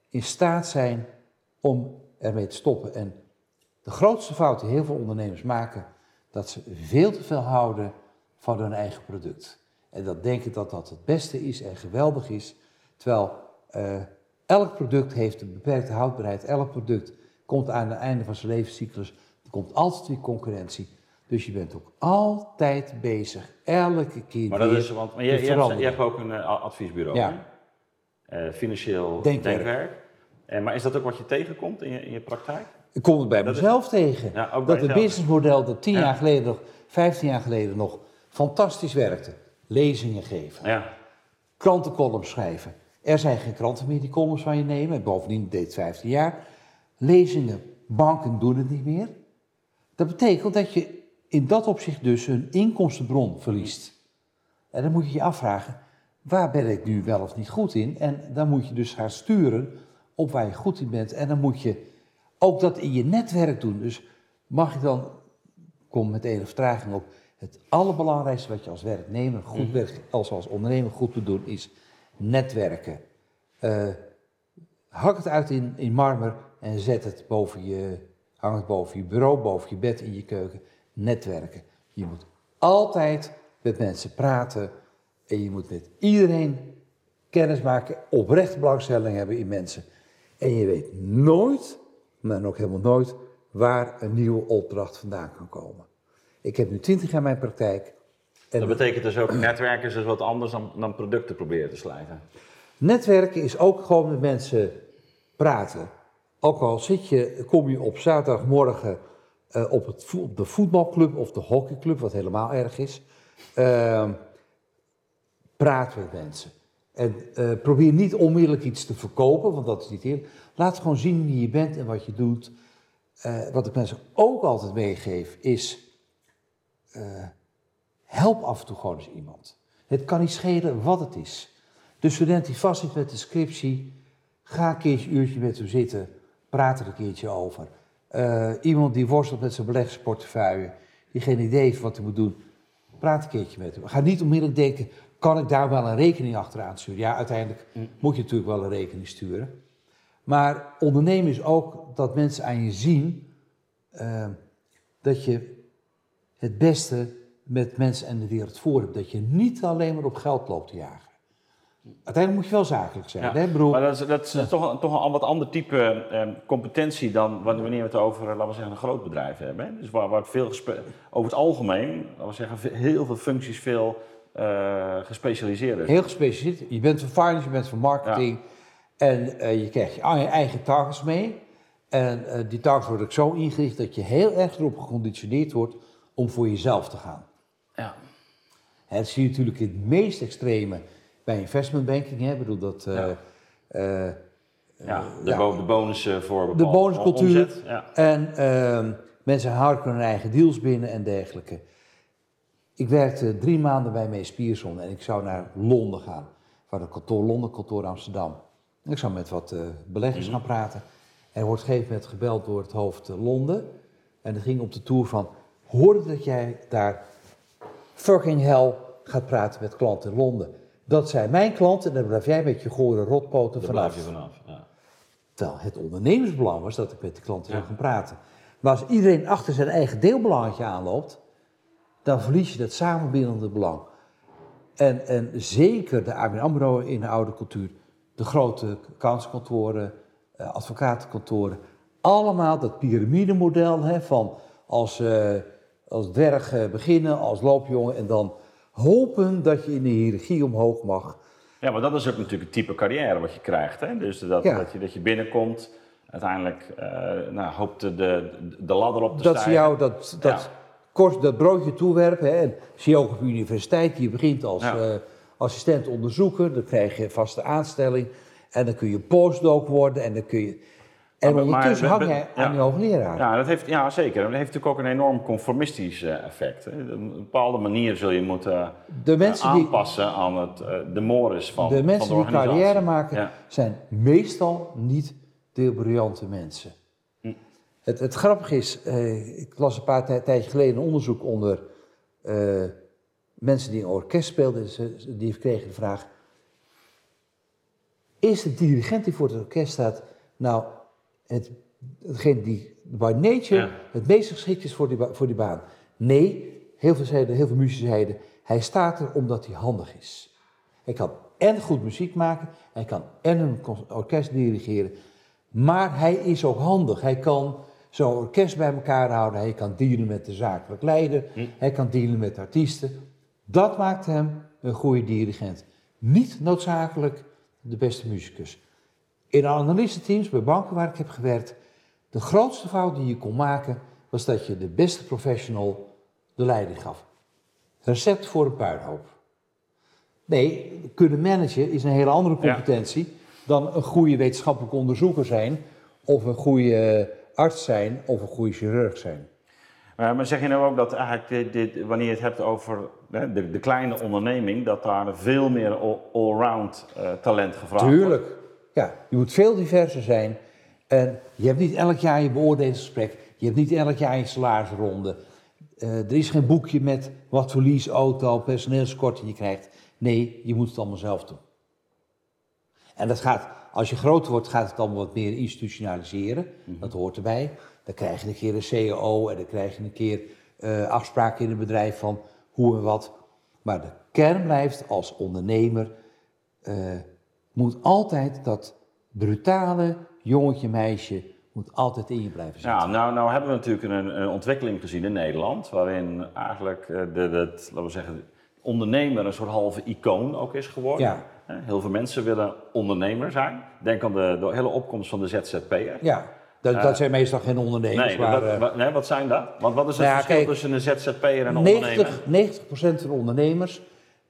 B: in staat zijn om ermee te stoppen. En de grootste fout die heel veel ondernemers maken, dat ze veel te veel houden van hun eigen product. En dat denken dat dat het beste is en geweldig is, terwijl uh, elk product heeft een beperkte houdbaarheid. Elk product komt aan het einde van zijn levenscyclus. Er komt altijd weer concurrentie. Dus je bent ook altijd bezig, elke keer.
A: Maar dat is, want maar je, je, hebt, je, hebt, ook een uh, adviesbureau, ja. Uh, financieel denkwerk. denkwerk. En, maar is dat ook wat je tegenkomt in je, in je praktijk?
B: Ik kom het bij dat mezelf is, tegen. Ja, dat het businessmodel dat tien ja. jaar geleden nog, 15 jaar geleden nog fantastisch werkte. Lezingen geven, ja. krantencolumns schrijven. Er zijn geen kranten meer die columns van je nemen. Bovendien deed het 15 jaar. Lezingen, banken doen het niet meer. Dat betekent dat je in dat opzicht dus een inkomstenbron verliest. En dan moet je je afvragen, waar ben ik nu wel of niet goed in? En dan moet je dus gaan sturen op waar je goed in bent. En dan moet je ook dat in je netwerk doen. Dus mag je dan, kom met enige vertraging op, het allerbelangrijkste wat je als werknemer goed werkt, als als ondernemer goed moet doen, is netwerken. Uh, hak het uit in, in marmer en zet het boven je, hang het boven je bureau, boven je bed, in je keuken. Netwerken. Je moet altijd met mensen praten en je moet met iedereen kennis maken, oprecht belangstelling hebben in mensen. En je weet nooit, maar ook helemaal nooit, waar een nieuwe opdracht vandaan kan komen. Ik heb nu twintig jaar mijn praktijk.
A: En dat betekent dus ook, netwerken is dus wat anders dan, dan producten proberen te slijten.
B: Netwerken is ook gewoon met mensen praten. Ook al zit je, kom je op zaterdagmorgen uh, op, het, op de voetbalclub of de hockeyclub, wat helemaal erg is. Uh, praat met mensen. En uh, probeer niet onmiddellijk iets te verkopen, want dat is niet heel. Laat gewoon zien wie je bent en wat je doet. Uh, wat ik mensen ook altijd meegeef is uh, help af en toe gewoon eens iemand. Het kan niet schelen wat het is. De student die vast zit met de scriptie, ga een keertje een uurtje met hem zitten, praat er een keertje over. Uh, iemand die worstelt met zijn beleggingsportefeuille, die geen idee heeft wat hij moet doen, praat een keertje met hem. Ga niet onmiddellijk denken, kan ik daar wel een rekening achteraan sturen? Ja, uiteindelijk mm. moet je natuurlijk wel een rekening sturen. Maar ondernemen is ook dat mensen aan je zien uh, dat je het beste met mensen en de wereld voor hebt. Dat je niet alleen maar op geld loopt te jagen. Uiteindelijk moet je wel zakelijk zijn. hè,
A: broer? Maar dat is, dat is toch, toch een wat ander type eh, competentie dan wanneer we het over, laten we zeggen, een groot bedrijf hebben. Hè? Dus waar, waar veel over het algemeen, laten we zeggen, heel veel functies veel uh, gespecialiseerd is.
B: Heel gespecialiseerd. Je bent van finance, je bent van marketing. En uh, je krijgt je eigen targets mee. En uh, die targets worden ook zo ingericht dat je heel erg erop geconditioneerd wordt om voor jezelf te gaan. Ja. Het zie je natuurlijk in het meest extreme bij investment banking. Hè? Ik bedoel dat uh, uh,
A: Ja, de,
B: ja.
A: bo- de bonussen voor
B: de
A: bepaalde
B: bonuscultuur.
A: omzet. Ja.
B: En ehm, mensen harken hun eigen deals binnen en dergelijke. Ik werkte drie maanden bij Mees Pierson en ik zou naar Londen gaan. Waar een kantoor Londen, kantoor Amsterdam. En ik zou met wat eh, beleggers
A: Mhm.
B: gaan praten. En er wordt op een gegeven moment gebeld door het hoofd eh, Londen. En dat ging op de tour van, hoorde dat jij daar fucking hell gaat praten met klanten in Londen. Dat zijn mijn klanten en daar blijf jij met je gore rotpoten
A: Daar
B: vanaf.
A: blijf je vanaf. Ja.
B: Terwijl het ondernemersbelang was dat ik met de klanten zou gaan praten. Maar als iedereen achter zijn eigen deelbelangetje aanloopt, dan verlies je dat samenbindende belang. En, en zeker de ABN AMRO in de oude cultuur, de grote accountskantoren, eh, advocatenkantoren, allemaal dat piramidemodel hè, van als, eh, als dwerg eh, beginnen, als loopjongen en dan hopen dat je in de hiërarchie omhoog mag.
A: Ja, maar dat is ook natuurlijk het type carrière wat je krijgt. Hè? Dus dat,
B: Ja.
A: dat, je, dat je binnenkomt, uiteindelijk eh nou, hoopt de, de, de ladder op te
B: dat ze
A: stijgen.
B: jou dat, dat,
A: Ja.
B: kort, dat broodje toewerpen. Hè. En zie je ook op de universiteit, je begint als
A: Ja.
B: eh, assistent onderzoeker, dan krijg je vaste aanstelling. En dan kun je postdoc worden en dan kun je... En
A: Maar-
B: ondertussen
A: maar-
B: hang jij
A: ja.
B: aan je hoogleraar.
A: Ja, dat heeft, ja, zeker. Dat heeft natuurlijk ook een enorm conformistisch eh, effect. Hè? Op een bepaalde manier zul je moeten
B: De
A: eh,
B: mensen die,
A: aanpassen aan het, eh, de mores van,
B: de
A: van
B: mensen
A: de
B: die carrière maken,
A: Ja.
B: zijn meestal niet de briljante mensen.
A: Hm.
B: Het, het grappige is, eh, ik las een paar tij- tijdje geleden een onderzoek onder eh, mensen die een orkest speelden. Die kregen de vraag, is de dirigent die voor het orkest staat nou het, die by nature
A: Ja.
B: het meest geschikt is voor die, voor die baan? Nee, heel veel, zeiden, heel veel muzici zeiden, hij staat er omdat hij handig is. Hij kan en goed muziek maken, hij kan en een orkest dirigeren, maar hij is ook handig. Hij kan zo'n orkest bij elkaar houden, hij kan dealen met de zakelijk leider, hij kan dealen met artiesten. Dat maakt hem een goede dirigent. Niet noodzakelijk de beste muzikus. In de analistenteams bij banken waar ik heb gewerkt, de grootste fout die je kon maken, was dat je de beste professional de leiding gaf. Recept voor een puinhoop. Nee, kunnen managen is een hele andere
A: Ja.
B: competentie dan een goede wetenschappelijk onderzoeker zijn, of een goede arts zijn, of een goede chirurg zijn.
A: Maar, maar zeg je nou ook dat eigenlijk dit, dit- wanneer je het hebt over de, de kleine onderneming, dat daar veel meer all- allround eh, talent gevraagd wordt?
B: Tuurlijk. Ja, je moet veel diverser zijn. En je hebt niet elk jaar je beoordelingsgesprek. Je hebt niet elk jaar je salarisronde. Eh, er is geen boekje met wat voor lease, auto, personeelskorting je krijgt. Nee, je moet het allemaal zelf doen. En dat gaat, als je groter wordt, gaat het allemaal wat meer institutionaliseren. Dat hoort erbij. Dan krijg je een keer een CEO en dan krijg je een keer eh, afspraken in een bedrijf van hoe en wat. Maar de kern blijft als ondernemer, eh, moet altijd dat brutale jongetje, meisje, moet altijd in je blijven zitten.
A: Ja, nou, nou hebben we natuurlijk een, een ontwikkeling gezien in Nederland, waarin eigenlijk eh, de, de, het, laten we zeggen, ondernemer een soort halve icoon ook is geworden.
B: Ja.
A: Eh, Heel veel mensen willen ondernemer zijn. Denk aan de, de hele opkomst van de ZZP'er.
B: Ja, dat, dat zijn meestal geen ondernemers,
A: Nee,
B: maar
A: wat,
B: eh,
A: wat- nee, wat zijn dat? Want wat is het
B: Nou
A: verschil
B: kijk,
A: tussen een ZZP'er en een ondernemer?
B: 90, 90% van de ondernemers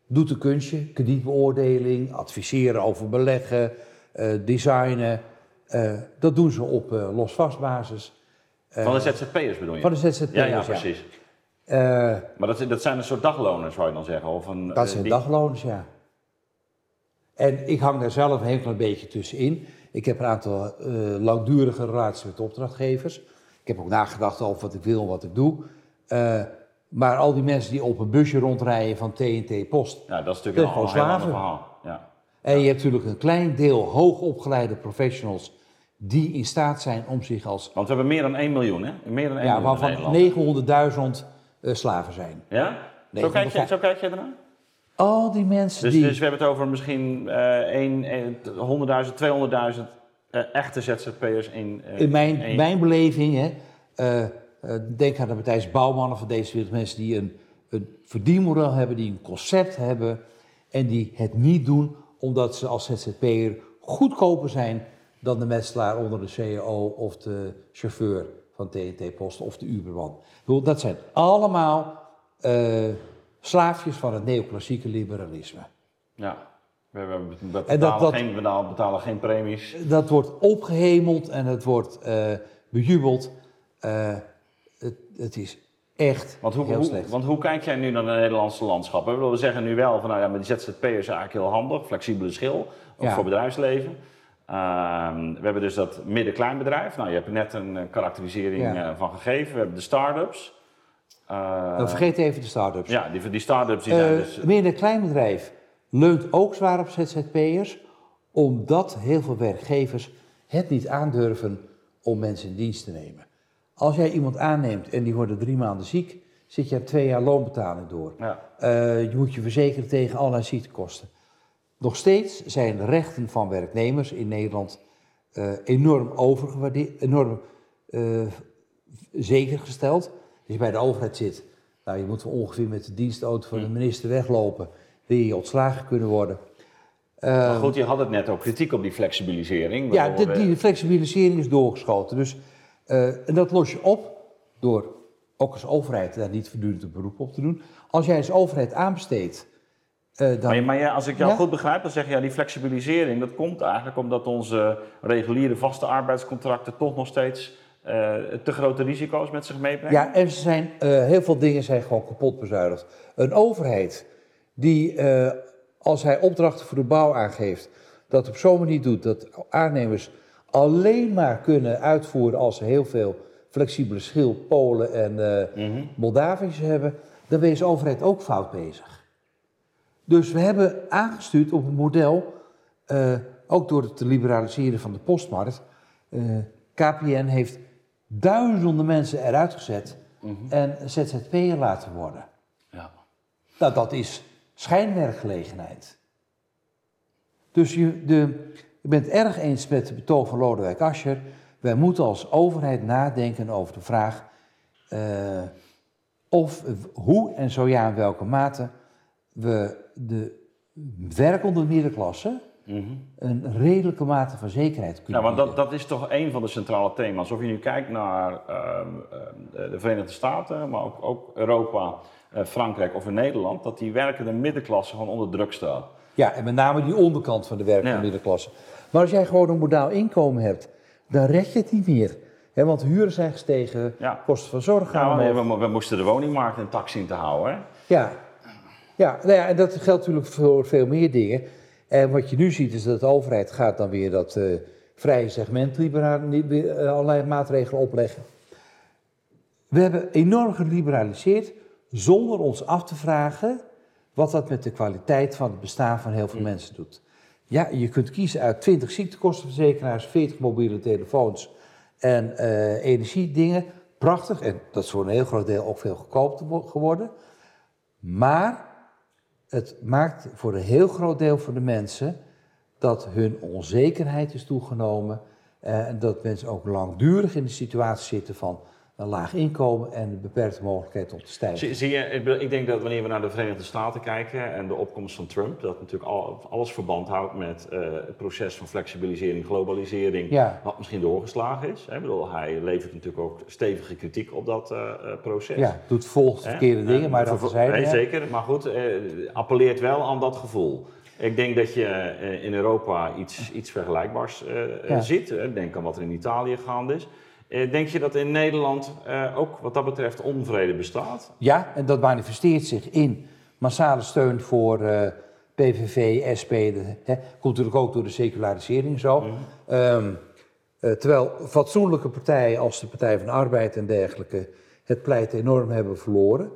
B: doet een kunstje, kredietbeoordeling, adviseren over beleggen, eh, designen. Eh, dat doen ze op eh losvastbasis
A: Van de ZZP'ers bedoel je?
B: van de ZZP'ers.
A: ja, ja, precies. Maar dat, dat zijn een soort dagloners, zou je dan zeggen? Of een,
B: dat zijn
A: die-
B: dagloners, ja. En ik hang daar zelf een heel klein beetje tussenin. Ik heb een aantal langdurige relaties met opdrachtgevers. Ik heb ook nagedacht over wat ik wil en wat ik doe. Maar al die mensen die op een busje rondrijden van TNT Post,
A: Ja, dat is natuurlijk een, heel ander verhaal. Ja.
B: En je hebt natuurlijk een klein deel hoogopgeleide professionals die in staat zijn om zich als,
A: Want we hebben meer dan 1 miljoen, hè? Meer dan 1
B: ja,
A: miljoen in
B: waarvan
A: Nederland.
B: 900.000 eh, slaven zijn.
A: Ja? Zo, kijk je, zo kijk je ernaar?
B: Al die mensen
A: Dus,
B: die...
A: dus we hebben het over misschien één- 100.000, 200.000 eh, echte ZZP'ers in, eh,
B: in mijn,
A: één-
B: mijn beleving, hè, eh, denk aan de Matthijs Bouwmannen van deze wereld, mensen die een, een verdienmodel hebben, die een concept hebben en die het niet doen omdat ze als ZZP'er goedkoper zijn dan de metselaar onder de CEO of de chauffeur van TNT Post of de Uberman. Dat zijn allemaal eh, slaafjes van het neoclassieke liberalisme.
A: Ja. We, we betalen,
B: dat- dat-
A: geen, betalen geen premies.
B: Dat wordt opgehemeld en het wordt eh, bejubeld. Eh, het, het is echt
A: Want hoe,
B: heel
A: hoe-
B: slecht.
A: want hoe kijk jij nu naar het Nederlandse landschap? We zeggen nu wel van nou ja, met die ZZP'ers is eigenlijk heel handig, flexibele schil, ook
B: Ja.
A: voor bedrijfsleven. Ehm, we hebben dus dat midden-kleinbedrijf. Nou, je hebt er net een eh, karakterisering
B: Ja.
A: eh, van gegeven. We hebben de start-ups.
B: Dan vergeet even de start-ups.
A: ja, die, die start-ups die zijn
B: Eh,
A: dus...
B: Midden- en kleinbedrijf leunt ook zwaar op ZZP'ers, omdat heel veel werkgevers het niet aandurven om mensen in dienst te nemen. Als jij iemand aanneemt en die worden drie maanden ziek, zit je twee jaar loonbetaling door.
A: Ja.
B: Eh, je moet je verzekeren tegen allerlei ziektekosten. Nog steeds zijn de rechten van werknemers in Nederland eh, enorm overgewaardeerd, enorm eh, zeker gesteld. Als je bij de overheid zit, nou, je moet ongeveer met de dienstauto van de minister weglopen, wil je ontslagen kunnen worden.
A: maar goed, je had het net ook kritiek op die flexibilisering.
B: Ja, de, die flexibilisering is doorgeschoten. Dus, eh, en dat los je op door ook als overheid daar niet voortdurend een beroep op te doen. Als jij als overheid aanbesteedt, eh, dan...
A: Maar, maar ja, als ik jou
B: Ja?
A: goed begrijp, dan zeg je ja, die flexibilisering, dat komt eigenlijk omdat onze reguliere vaste arbeidscontracten toch nog steeds eh, te grote risico's met zich meebrengen.
B: Ja, en ze zijn, heel veel dingen zijn gewoon kapot bezuinigd. Een overheid die, als hij opdrachten voor de bouw aangeeft, dat op zo'n manier doet dat aannemers alleen maar kunnen uitvoeren als ze heel veel flexibele schil, Polen en eh
A: Mhm.
B: Moldaviërs hebben, dan je als overheid ook fout bezig. Dus we hebben aangestuurd op een model, eh, ook door het te liberaliseren van de postmarkt. Eh, KPN heeft duizenden mensen eruit gezet en ZZP'er laten worden.
A: Ja.
B: Nou, dat is schijnwerkgelegenheid. Dus je, de, ik ben het erg eens met de betoog van Lodewijk Asscher. Wij moeten als overheid nadenken over de vraag eh, of, hoe en zo ja in welke mate we de werkende middenklasse een redelijke mate van zekerheid kunnen
A: Ja, want dat, dat is toch een van de centrale thema's. Of je nu kijkt naar ehm, ehm, de Verenigde Staten, maar ook, ook Europa, eh, Frankrijk of in Nederland, dat die werkende middenklasse gewoon onder druk staat.
B: Ja, en met name die onderkant van de werkende
A: Ja.
B: middenklasse. Maar als jij gewoon een modaal inkomen hebt, dan red je het niet meer. Want huren zijn gestegen,
A: Ja.
B: kosten van zorg gaan
A: Ja, we, moesten de woningmarkt intact zien te houden. Hè?
B: Ja, ja, nou ja en dat geldt natuurlijk voor veel meer dingen. En wat je nu ziet is dat de overheid gaat dan weer dat eh, vrije segment eh, allerlei maatregelen opleggen. We hebben enorm geliberaliseerd zonder ons af te vragen wat dat met de kwaliteit van het bestaan van heel veel mensen doet. Ja, je kunt kiezen uit 20 ziektekostenverzekeraars, 40 mobiele telefoons en eh, energiedingen. Prachtig, en dat is voor een heel groot deel ook veel goedkoper wo- geworden. Maar het maakt voor een heel groot deel van de mensen dat hun onzekerheid is toegenomen. eh, En dat mensen ook langdurig in de situatie zitten van een laag inkomen en een beperkte mogelijkheid om te stijgen.
A: Zie, zie je, ik, denk dat wanneer we naar de Verenigde Staten kijken en de opkomst van Trump, dat natuurlijk al, alles verband houdt met eh, het proces van flexibilisering, globalisering,
B: Ja.
A: wat misschien doorgeslagen is. Hè? Ik bedoel, hij levert natuurlijk ook stevige kritiek op dat eh, eh, proces.
B: Ja, doet volgens verkeerde dingen,
A: En
B: maar dat zijn
A: Nee, zeker. Maar goed, appelleert wel aan dat gevoel. Ik denk dat je in Europa iets, iets vergelijkbaars
B: Ja.
A: ziet. Denk aan wat er in Italië gaande is. Eh, denk je dat in Nederland eh, ook wat dat betreft onvrede bestaat?
B: Ja, en dat manifesteert zich in massale steun voor eh, PVV, SP. Hè, komt natuurlijk ook door de secularisering zo. Ehm, eh, terwijl fatsoenlijke partijen als de Partij van de Arbeid en dergelijke het pleit enorm hebben verloren.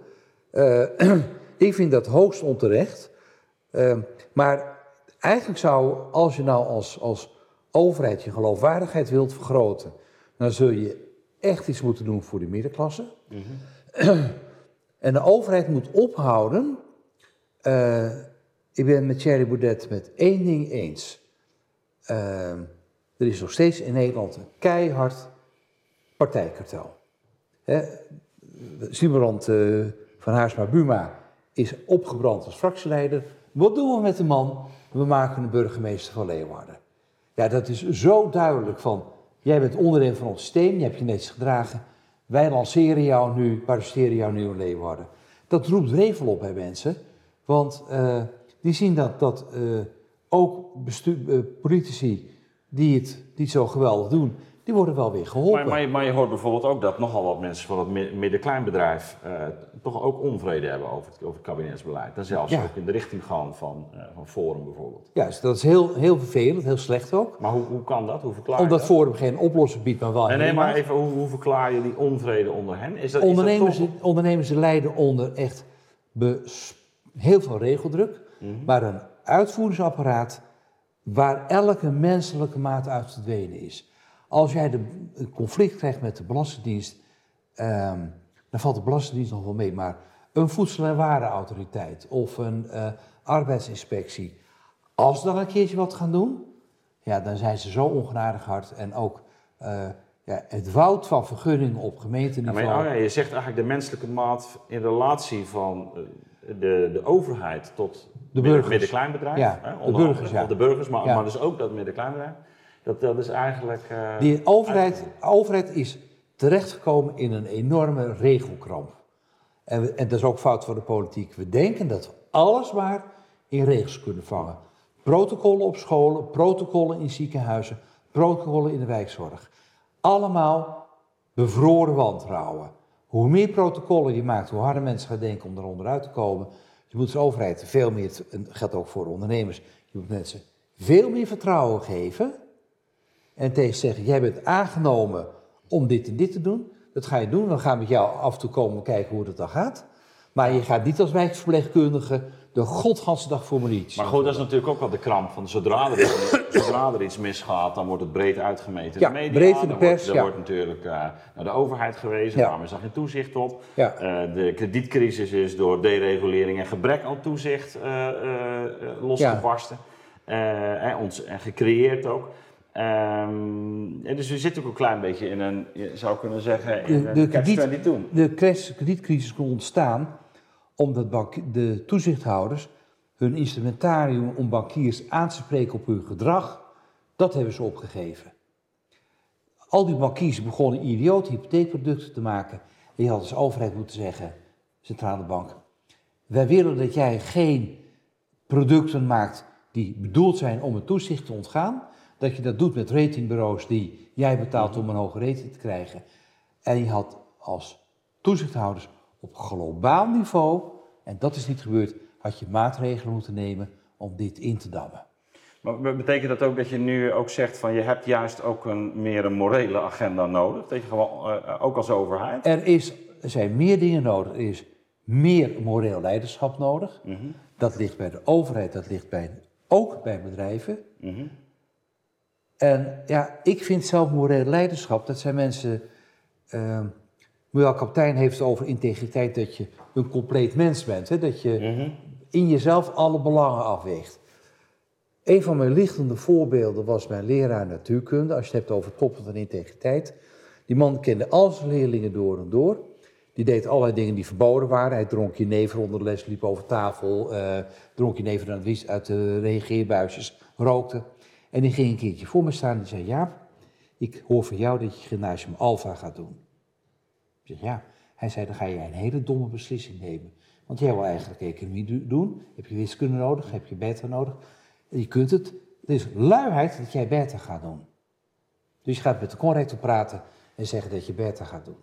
B: Ik vind dat hoogst onterecht. Ehm, maar eigenlijk zou, als je nou als, als overheid je geloofwaardigheid wilt vergroten, dan zul je echt iets moeten doen voor de middenklasse. En de overheid moet ophouden. eh, ik ben met Thierry Baudet met één ding eens. Eh, er is nog steeds in Nederland een keihard partijkartel. Hè, eh, van Haarsma Buma is opgebrand als fractieleider. Wat doen we met de man? We maken een burgemeester van Leeuwarden. Ja, dat is zo duidelijk van, jij bent onderdeel van ons systeem, je hebt je netjes gedragen. Wij lanceren jou nu, parasiteren jou nu in Leeuwarden. Dat roept revel op bij mensen, want eh, die zien dat, dat eh, ook eh, politici die het niet zo geweldig doen, die worden wel weer geholpen.
A: Maar, maar, je, maar je hoort bijvoorbeeld ook dat nogal wat mensen van het mi- midden-kleinbedrijf eh, toch ook onvrede hebben over het, over het kabinetsbeleid. En zelfs
B: Ja.
A: ook in de richting gaan van, eh, van Forum bijvoorbeeld.
B: Ja, dus dat is heel, heel vervelend, heel slecht ook.
A: Maar hoe, hoe kan dat? Hoe verklaar je
B: Omdat
A: dat?
B: Forum geen oplossing biedt, maar wel
A: Nee, nee, maar even, hoe, hoe verklaar je die onvrede onder hen? Is dat, is
B: ondernemers,
A: dat toch-
B: ondernemers lijden onder echt heel veel regeldruk,
A: Mhm.
B: maar een uitvoeringsapparaat waar elke menselijke maat uit verdwenen is. Als jij de, een conflict krijgt met de Belastingdienst, ehm, dan valt de Belastingdienst nog wel mee, maar een voedsel- en warenautoriteit of een eh, arbeidsinspectie, als ze dan een keertje wat gaan doen, ja, dan zijn ze zo ongenadig hard en ook eh, ja, het woud van vergunningen op
A: Ja,
B: gemeenteniveau.
A: maar, ja, je zegt eigenlijk de menselijke maat in relatie van eh, de, de overheid tot midden-
B: burgers.
A: midden-kleinbedrijf.
B: Ja,
A: hè,
B: de burgers,
A: andere.
B: ja.
A: Of de burgers, maar, maar dus ook dat midden-kleinbedrijf. Dat, dat is eigenlijk... eh,
B: Die overheid, overheid is terechtgekomen in een enorme regelkramp. En, we- en dat is ook fout van de politiek. We denken dat we alles maar in regels kunnen vangen. Protocollen op scholen, protocollen in ziekenhuizen, protocollen in de wijkzorg. Allemaal bevroren wantrouwen. Hoe meer protocollen je maakt, hoe harder mensen gaan denken om er onderuit te komen. Je moet als overheid veel meer, en dat geldt ook voor ondernemers, je moet mensen veel meer vertrouwen geven. En tegen zeggen, jij bent aangenomen om dit en dit te doen. Dat ga je doen, dan gaan we met jou af en toe komen kijken hoe dat dan gaat. Maar je gaat niet als wijkverpleegkundige de godganse dag voor me.
A: Maar goed, dat is natuurlijk ook wel de kramp van zodra er, iets, zodra er iets misgaat, dan wordt het breed uitgemeten
B: Ja,
A: de media.
B: breed in de
A: Er
B: pers,
A: wordt, er
B: ja.
A: wordt natuurlijk eh, naar de overheid gewezen,
B: Ja.
A: waarom is daar geen toezicht op?
B: Ja.
A: Eh, de kredietcrisis is door deregulering en gebrek aan toezicht eh, losgebarsten en, ons, en gecreëerd ook. Ehm, dus we zitten ook een klein beetje in een, je zou kunnen zeggen, in
B: De-
A: een
B: de
A: catch-22.
B: De crash- kredietcrisis kon ontstaan omdat bank- de toezichthouders hun instrumentarium om bankiers aan te spreken op hun gedrag, dat hebben ze opgegeven. Al die bankiers begonnen idiote hypotheekproducten te maken. En je had als overheid moeten zeggen, centrale bank, wij willen dat jij geen producten maakt die bedoeld zijn om het toezicht te ontgaan. Dat je dat doet met ratingbureaus die jij betaalt om een hoge rating te krijgen. En je had als toezichthouders op globaal niveau, en dat is niet gebeurd, had je maatregelen moeten nemen om dit in te dammen.
A: Maar be- betekent dat ook dat je nu ook zegt van je hebt juist ook een meer een morele agenda nodig? Dat je gewoon, eh, ook als overheid?
B: Er, is, er zijn meer dingen nodig. Er is meer moreel leiderschap nodig. Dat ligt bij de overheid, dat ligt bij, ook bij bedrijven.
A: Mhm.
B: En ja, ik vind zelf moreel leiderschap, dat zijn mensen. Uh, Muriel Kaptein heeft het over integriteit, dat je een compleet mens bent. Hè? Dat je
A: Mhm.
B: in jezelf alle belangen afweegt. Een van mijn lichtende voorbeelden was mijn leraar natuurkunde. Als je het hebt over toppen van integriteit. Die man kende al zijn leerlingen door en door. Die deed allerlei dingen die verboden waren. Hij dronk jenever onder de les, liep over tafel, eh, dronk jenever uit de- uit de reageerbuisjes, rookte. En die ging een keertje voor me staan en die zei, Jaap, ik hoor van jou dat je gymnasium Alpha gaat doen. Ik zeg, ja. Hij zei, dan ga je een hele domme beslissing nemen. Want jij wil eigenlijk economie do- doen. Heb je wiskunde nodig, heb je beta nodig. Je kunt het. Het is luiheid dat jij beta gaat doen. Dus je gaat met de corrector praten en zeggen dat je beta gaat doen.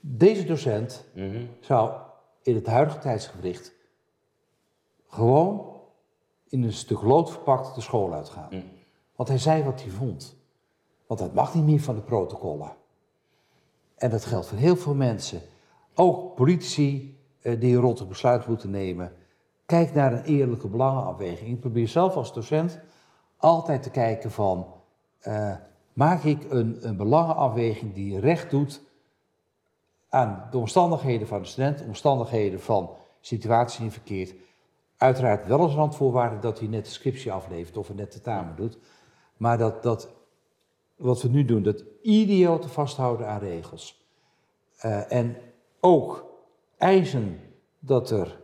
B: Deze docent
A: Mhm.
B: zou in het huidige tijdsgewricht gewoon in een stuk lood verpakt de school uitgaan.
A: Mm.
B: Want hij zei wat hij vond. Want dat mag niet meer van de protocollen. En dat geldt voor heel veel mensen. Ook politici eh, die een rotte besluit moeten nemen. Kijk naar een eerlijke belangenafweging. Ik probeer zelf als docent altijd te kijken van... eh, maak ik een, een belangenafweging die recht doet aan de omstandigheden van de student, de omstandigheden van situatie die verkeert. Uiteraard wel als randvoorwaarde dat hij net de scriptie aflevert of net tentamen doet. Maar dat, dat wat we nu doen, dat idiote vasthouden aan regels. Eh, en ook eisen dat er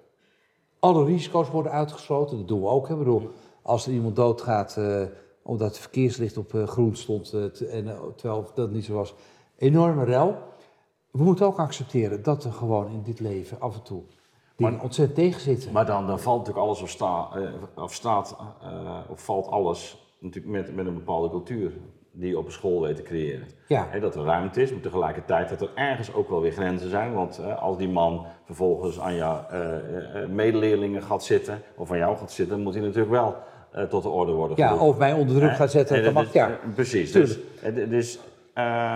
B: alle risico's worden uitgesloten. Dat doen we ook. Hè. Ik bedoel, als er iemand doodgaat eh, omdat het verkeerslicht op eh, groen stond, te- en, terwijl dat niet zo was, enorme rel. We moeten ook accepteren dat er gewoon in dit leven af en toe die
A: Maar-
B: ontzettend tegenzitten.
A: Maar dan, dan valt natuurlijk alles of, sta, eh, of staat, eh, of valt alles natuurlijk met, met een bepaalde cultuur die je op een school weet te creëren.
B: Ja.
A: Dat er ruimte is, maar tegelijkertijd dat er ergens ook wel weer grenzen zijn. Want eh, als die man vervolgens aan jouw medeleerlingen gaat zitten, of aan jou gaat zitten, moet hij natuurlijk wel tot de orde worden
B: ja,
A: geroepen.
B: of mij onder druk gaat zetten,
A: En
B: dat mag, ja.
A: Precies. Dus, dus,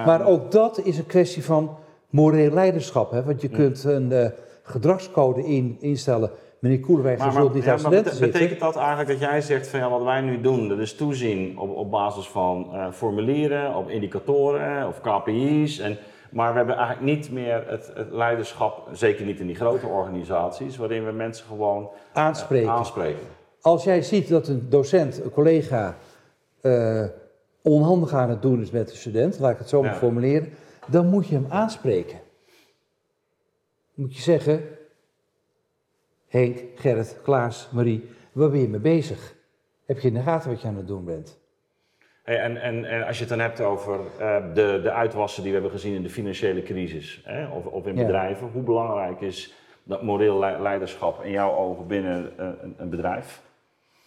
B: Maar ook dat is een kwestie van moreel leiderschap. Hè? Want je kunt een gedragscode in, instellen. Meneer Koelewijn, je
A: Maar,
B: zult
A: maar,
B: niet
A: ja,
B: aan
A: maar
B: zitten.
A: betekent dat eigenlijk dat jij zegt van ja, wat wij nu doen, dat is toezien op, op basis van eh, formulieren, op indicatoren of KPI's. En, maar we hebben eigenlijk niet meer het, het leiderschap, zeker niet in die grote organisaties, waarin we mensen gewoon eh,
B: Aanspreken.
A: aanspreken.
B: Als jij ziet dat een docent, een collega, eh, onhandig aan het doen is met een student, laat ik het zo maar
A: Ja.
B: formuleren, dan moet je hem aanspreken. Moet je zeggen, Henk, Gerrit, Klaas, Marie, waar ben je mee bezig? Heb je in de gaten wat je aan het doen bent?
A: Hey, en, en, en als je het dan hebt over eh, de, de uitwassen die we hebben gezien in de financiële crisis, hè, of, of in
B: Ja.
A: bedrijven, hoe belangrijk is dat moreel le- leiderschap in jouw ogen binnen eh, een, een bedrijf?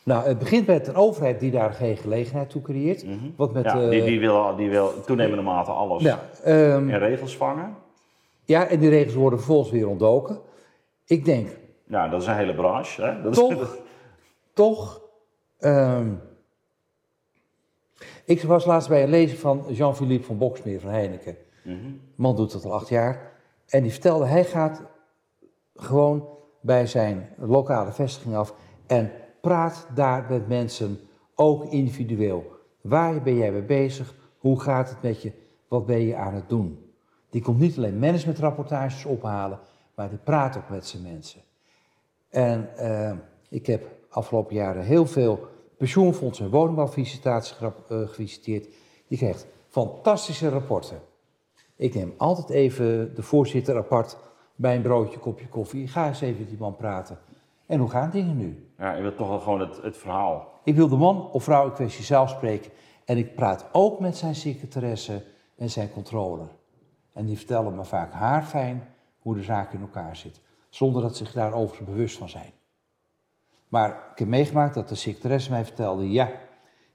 B: Nou, het begint met een overheid die daar geen gelegenheid toe creëert. Wat met,
A: Mhm. ja,
B: eh,
A: die, die, wil, die wil toenemende mate alles
B: ja, ehm,
A: in regels vangen.
B: Ja, en die regels worden vervolgens weer ontdoken. Ik denk,
A: Ja, dat is een hele branche. Hè? Dat is,
B: toch, toch. ehm, ik was laatst bij een lezing van Jean-Philippe van Boksmeer van Heineken.
A: Mhm.
B: Man doet dat al acht jaar. En die vertelde, hij gaat gewoon bij zijn lokale vestiging af en praat daar met mensen, ook individueel. Waar ben jij mee bezig? Hoe gaat het met je? Wat ben je aan het doen? Die komt niet alleen managementrapportages ophalen, maar die praat ook met zijn mensen. En eh, ik heb afgelopen jaren heel veel pensioenfondsen en woningbouwvisitaties eh, gevisiteerd. Je krijgt fantastische rapporten. Ik neem altijd even de voorzitter apart bij een broodje, kopje koffie. Ga eens even met die man praten. En hoe gaan dingen nu?
A: ja, je wilt toch wel gewoon het, het verhaal.
B: Ik wil de man of vrouw in kwestie zelf spreken. En ik praat ook met zijn secretaresse en zijn controller. En die vertellen me vaak haarfijn hoe de zaak in elkaar zit. Zonder dat ze zich daar overigens bewust van zijn. Maar ik heb meegemaakt dat de secretaresse mij vertelde... ja,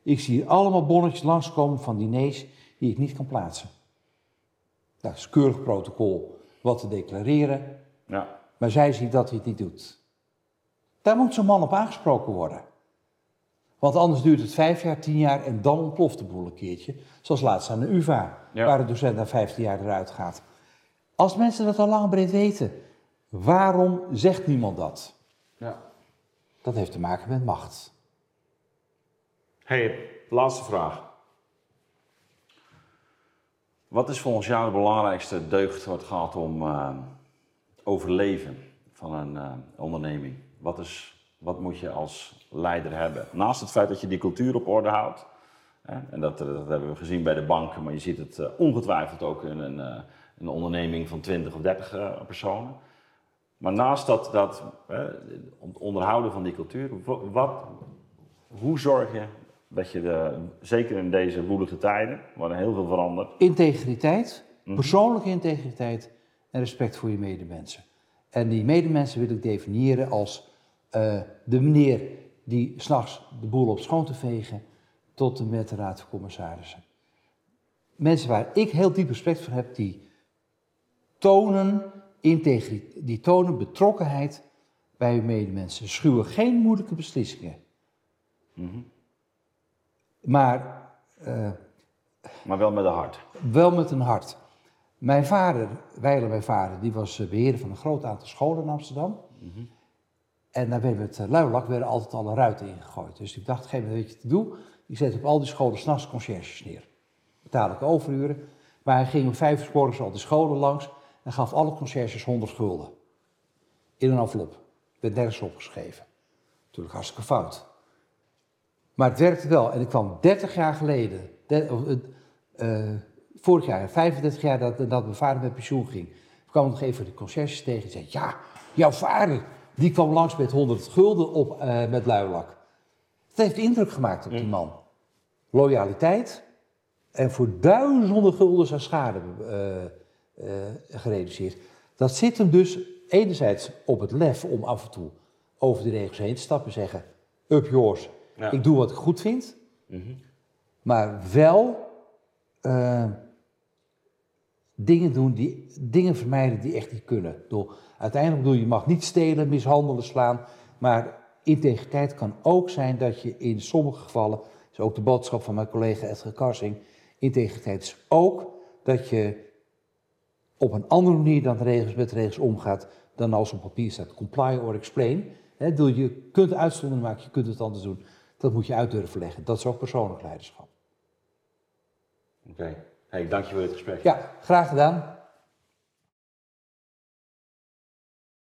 B: ik zie hier allemaal bonnetjes langskomen van diners die ik niet kan plaatsen. Dat is keurig protocol wat te declareren.
A: Ja.
B: Maar zij ziet dat hij het niet doet. Daar moet zo'n man op aangesproken worden. Want anders duurt het vijf jaar, tien jaar en dan ontploft de boel een keertje. Zoals laatst aan de UvA,
A: Ja.
B: waar de docent na 15 jaar eruit gaat. Als mensen dat al lang breed weten, waarom zegt niemand dat?
A: ja.
B: Dat heeft te maken met macht.
A: Hey, laatste vraag. Wat is volgens jou de belangrijkste deugd wat gaat om eh, overleven van een eh, onderneming? Wat, is, wat moet je als leider hebben? Naast het feit dat je die cultuur op orde houdt. Hè, en dat, eh, dat hebben we gezien bij de banken, maar je ziet het eh, ongetwijfeld ook in een, eh, een onderneming van 20 of 30 eh, personen. Maar naast dat, dat het onderhouden van die cultuur, wa- wat, hoe zorg je dat je, de, zeker in deze woelige tijden, waarin heel veel verandert,
B: Integriteit, persoonlijke integriteit en respect voor je medemensen. En die medemensen wil ik definiëren als eh, de meneer die s'nachts de boel op schoon te vegen tot en met de raad van commissarissen. Mensen waar ik heel diep respect voor heb, die tonen integriteit, die tonen betrokkenheid bij hun medemensen. Schuwen geen moeilijke beslissingen. Maar eh,
A: maar wel met een hart.
B: wel met een hart. Mijn vader, wijlen mijn vader, die was eh, beheerder van een groot aantal scholen in Amsterdam. En daar werden met eh, luilak werden altijd alle ruiten ingegooid. Dus ik dacht, geen je te doen. Ik zet op al die scholen s'nachts conciërges neer. Betaal ik overuren. Maar hij ging om vijf uur morgens al die scholen langs en gaf alle conciërges 100 gulden. In een envelop. Werd nergens opgeschreven. Natuurlijk hartstikke fout. Maar het werkte wel. En ik kwam 30 jaar geleden, de- eh, eh, vorig jaar, 35 jaar dat, dat mijn vader met pensioen ging, kwam nog even de conciërges tegen en zei: Ja, jouw vader, die kwam langs met 100 gulden op eh, met luilak. Het heeft indruk gemaakt op die man. Loyaliteit en voor duizenden guldens aan schade eh, eh, gereduceerd. Dat zit hem dus enerzijds op het lef om af en toe over de regels heen te stappen en zeggen, up yours,
A: Ja.
B: ik doe wat ik goed vind.
A: Mhm.
B: Maar wel dingen doen, die, dingen vermijden die echt niet kunnen. Bedoel, uiteindelijk bedoel je mag niet stelen, mishandelen, slaan. Maar integriteit kan ook zijn dat je in sommige gevallen, dat is ook de boodschap van mijn collega Edgar Karsing, integriteit is ook dat je op een andere manier dan de regels met de regels omgaat dan als op papier staat. Comply or explain. Hè, bedoel, je kunt uitzondering maken, je kunt het anders doen. Dat moet je uit durven leggen. Dat is ook persoonlijk leiderschap.
A: Oké. Hey, dank je voor dit gesprek.
B: Ja, graag gedaan.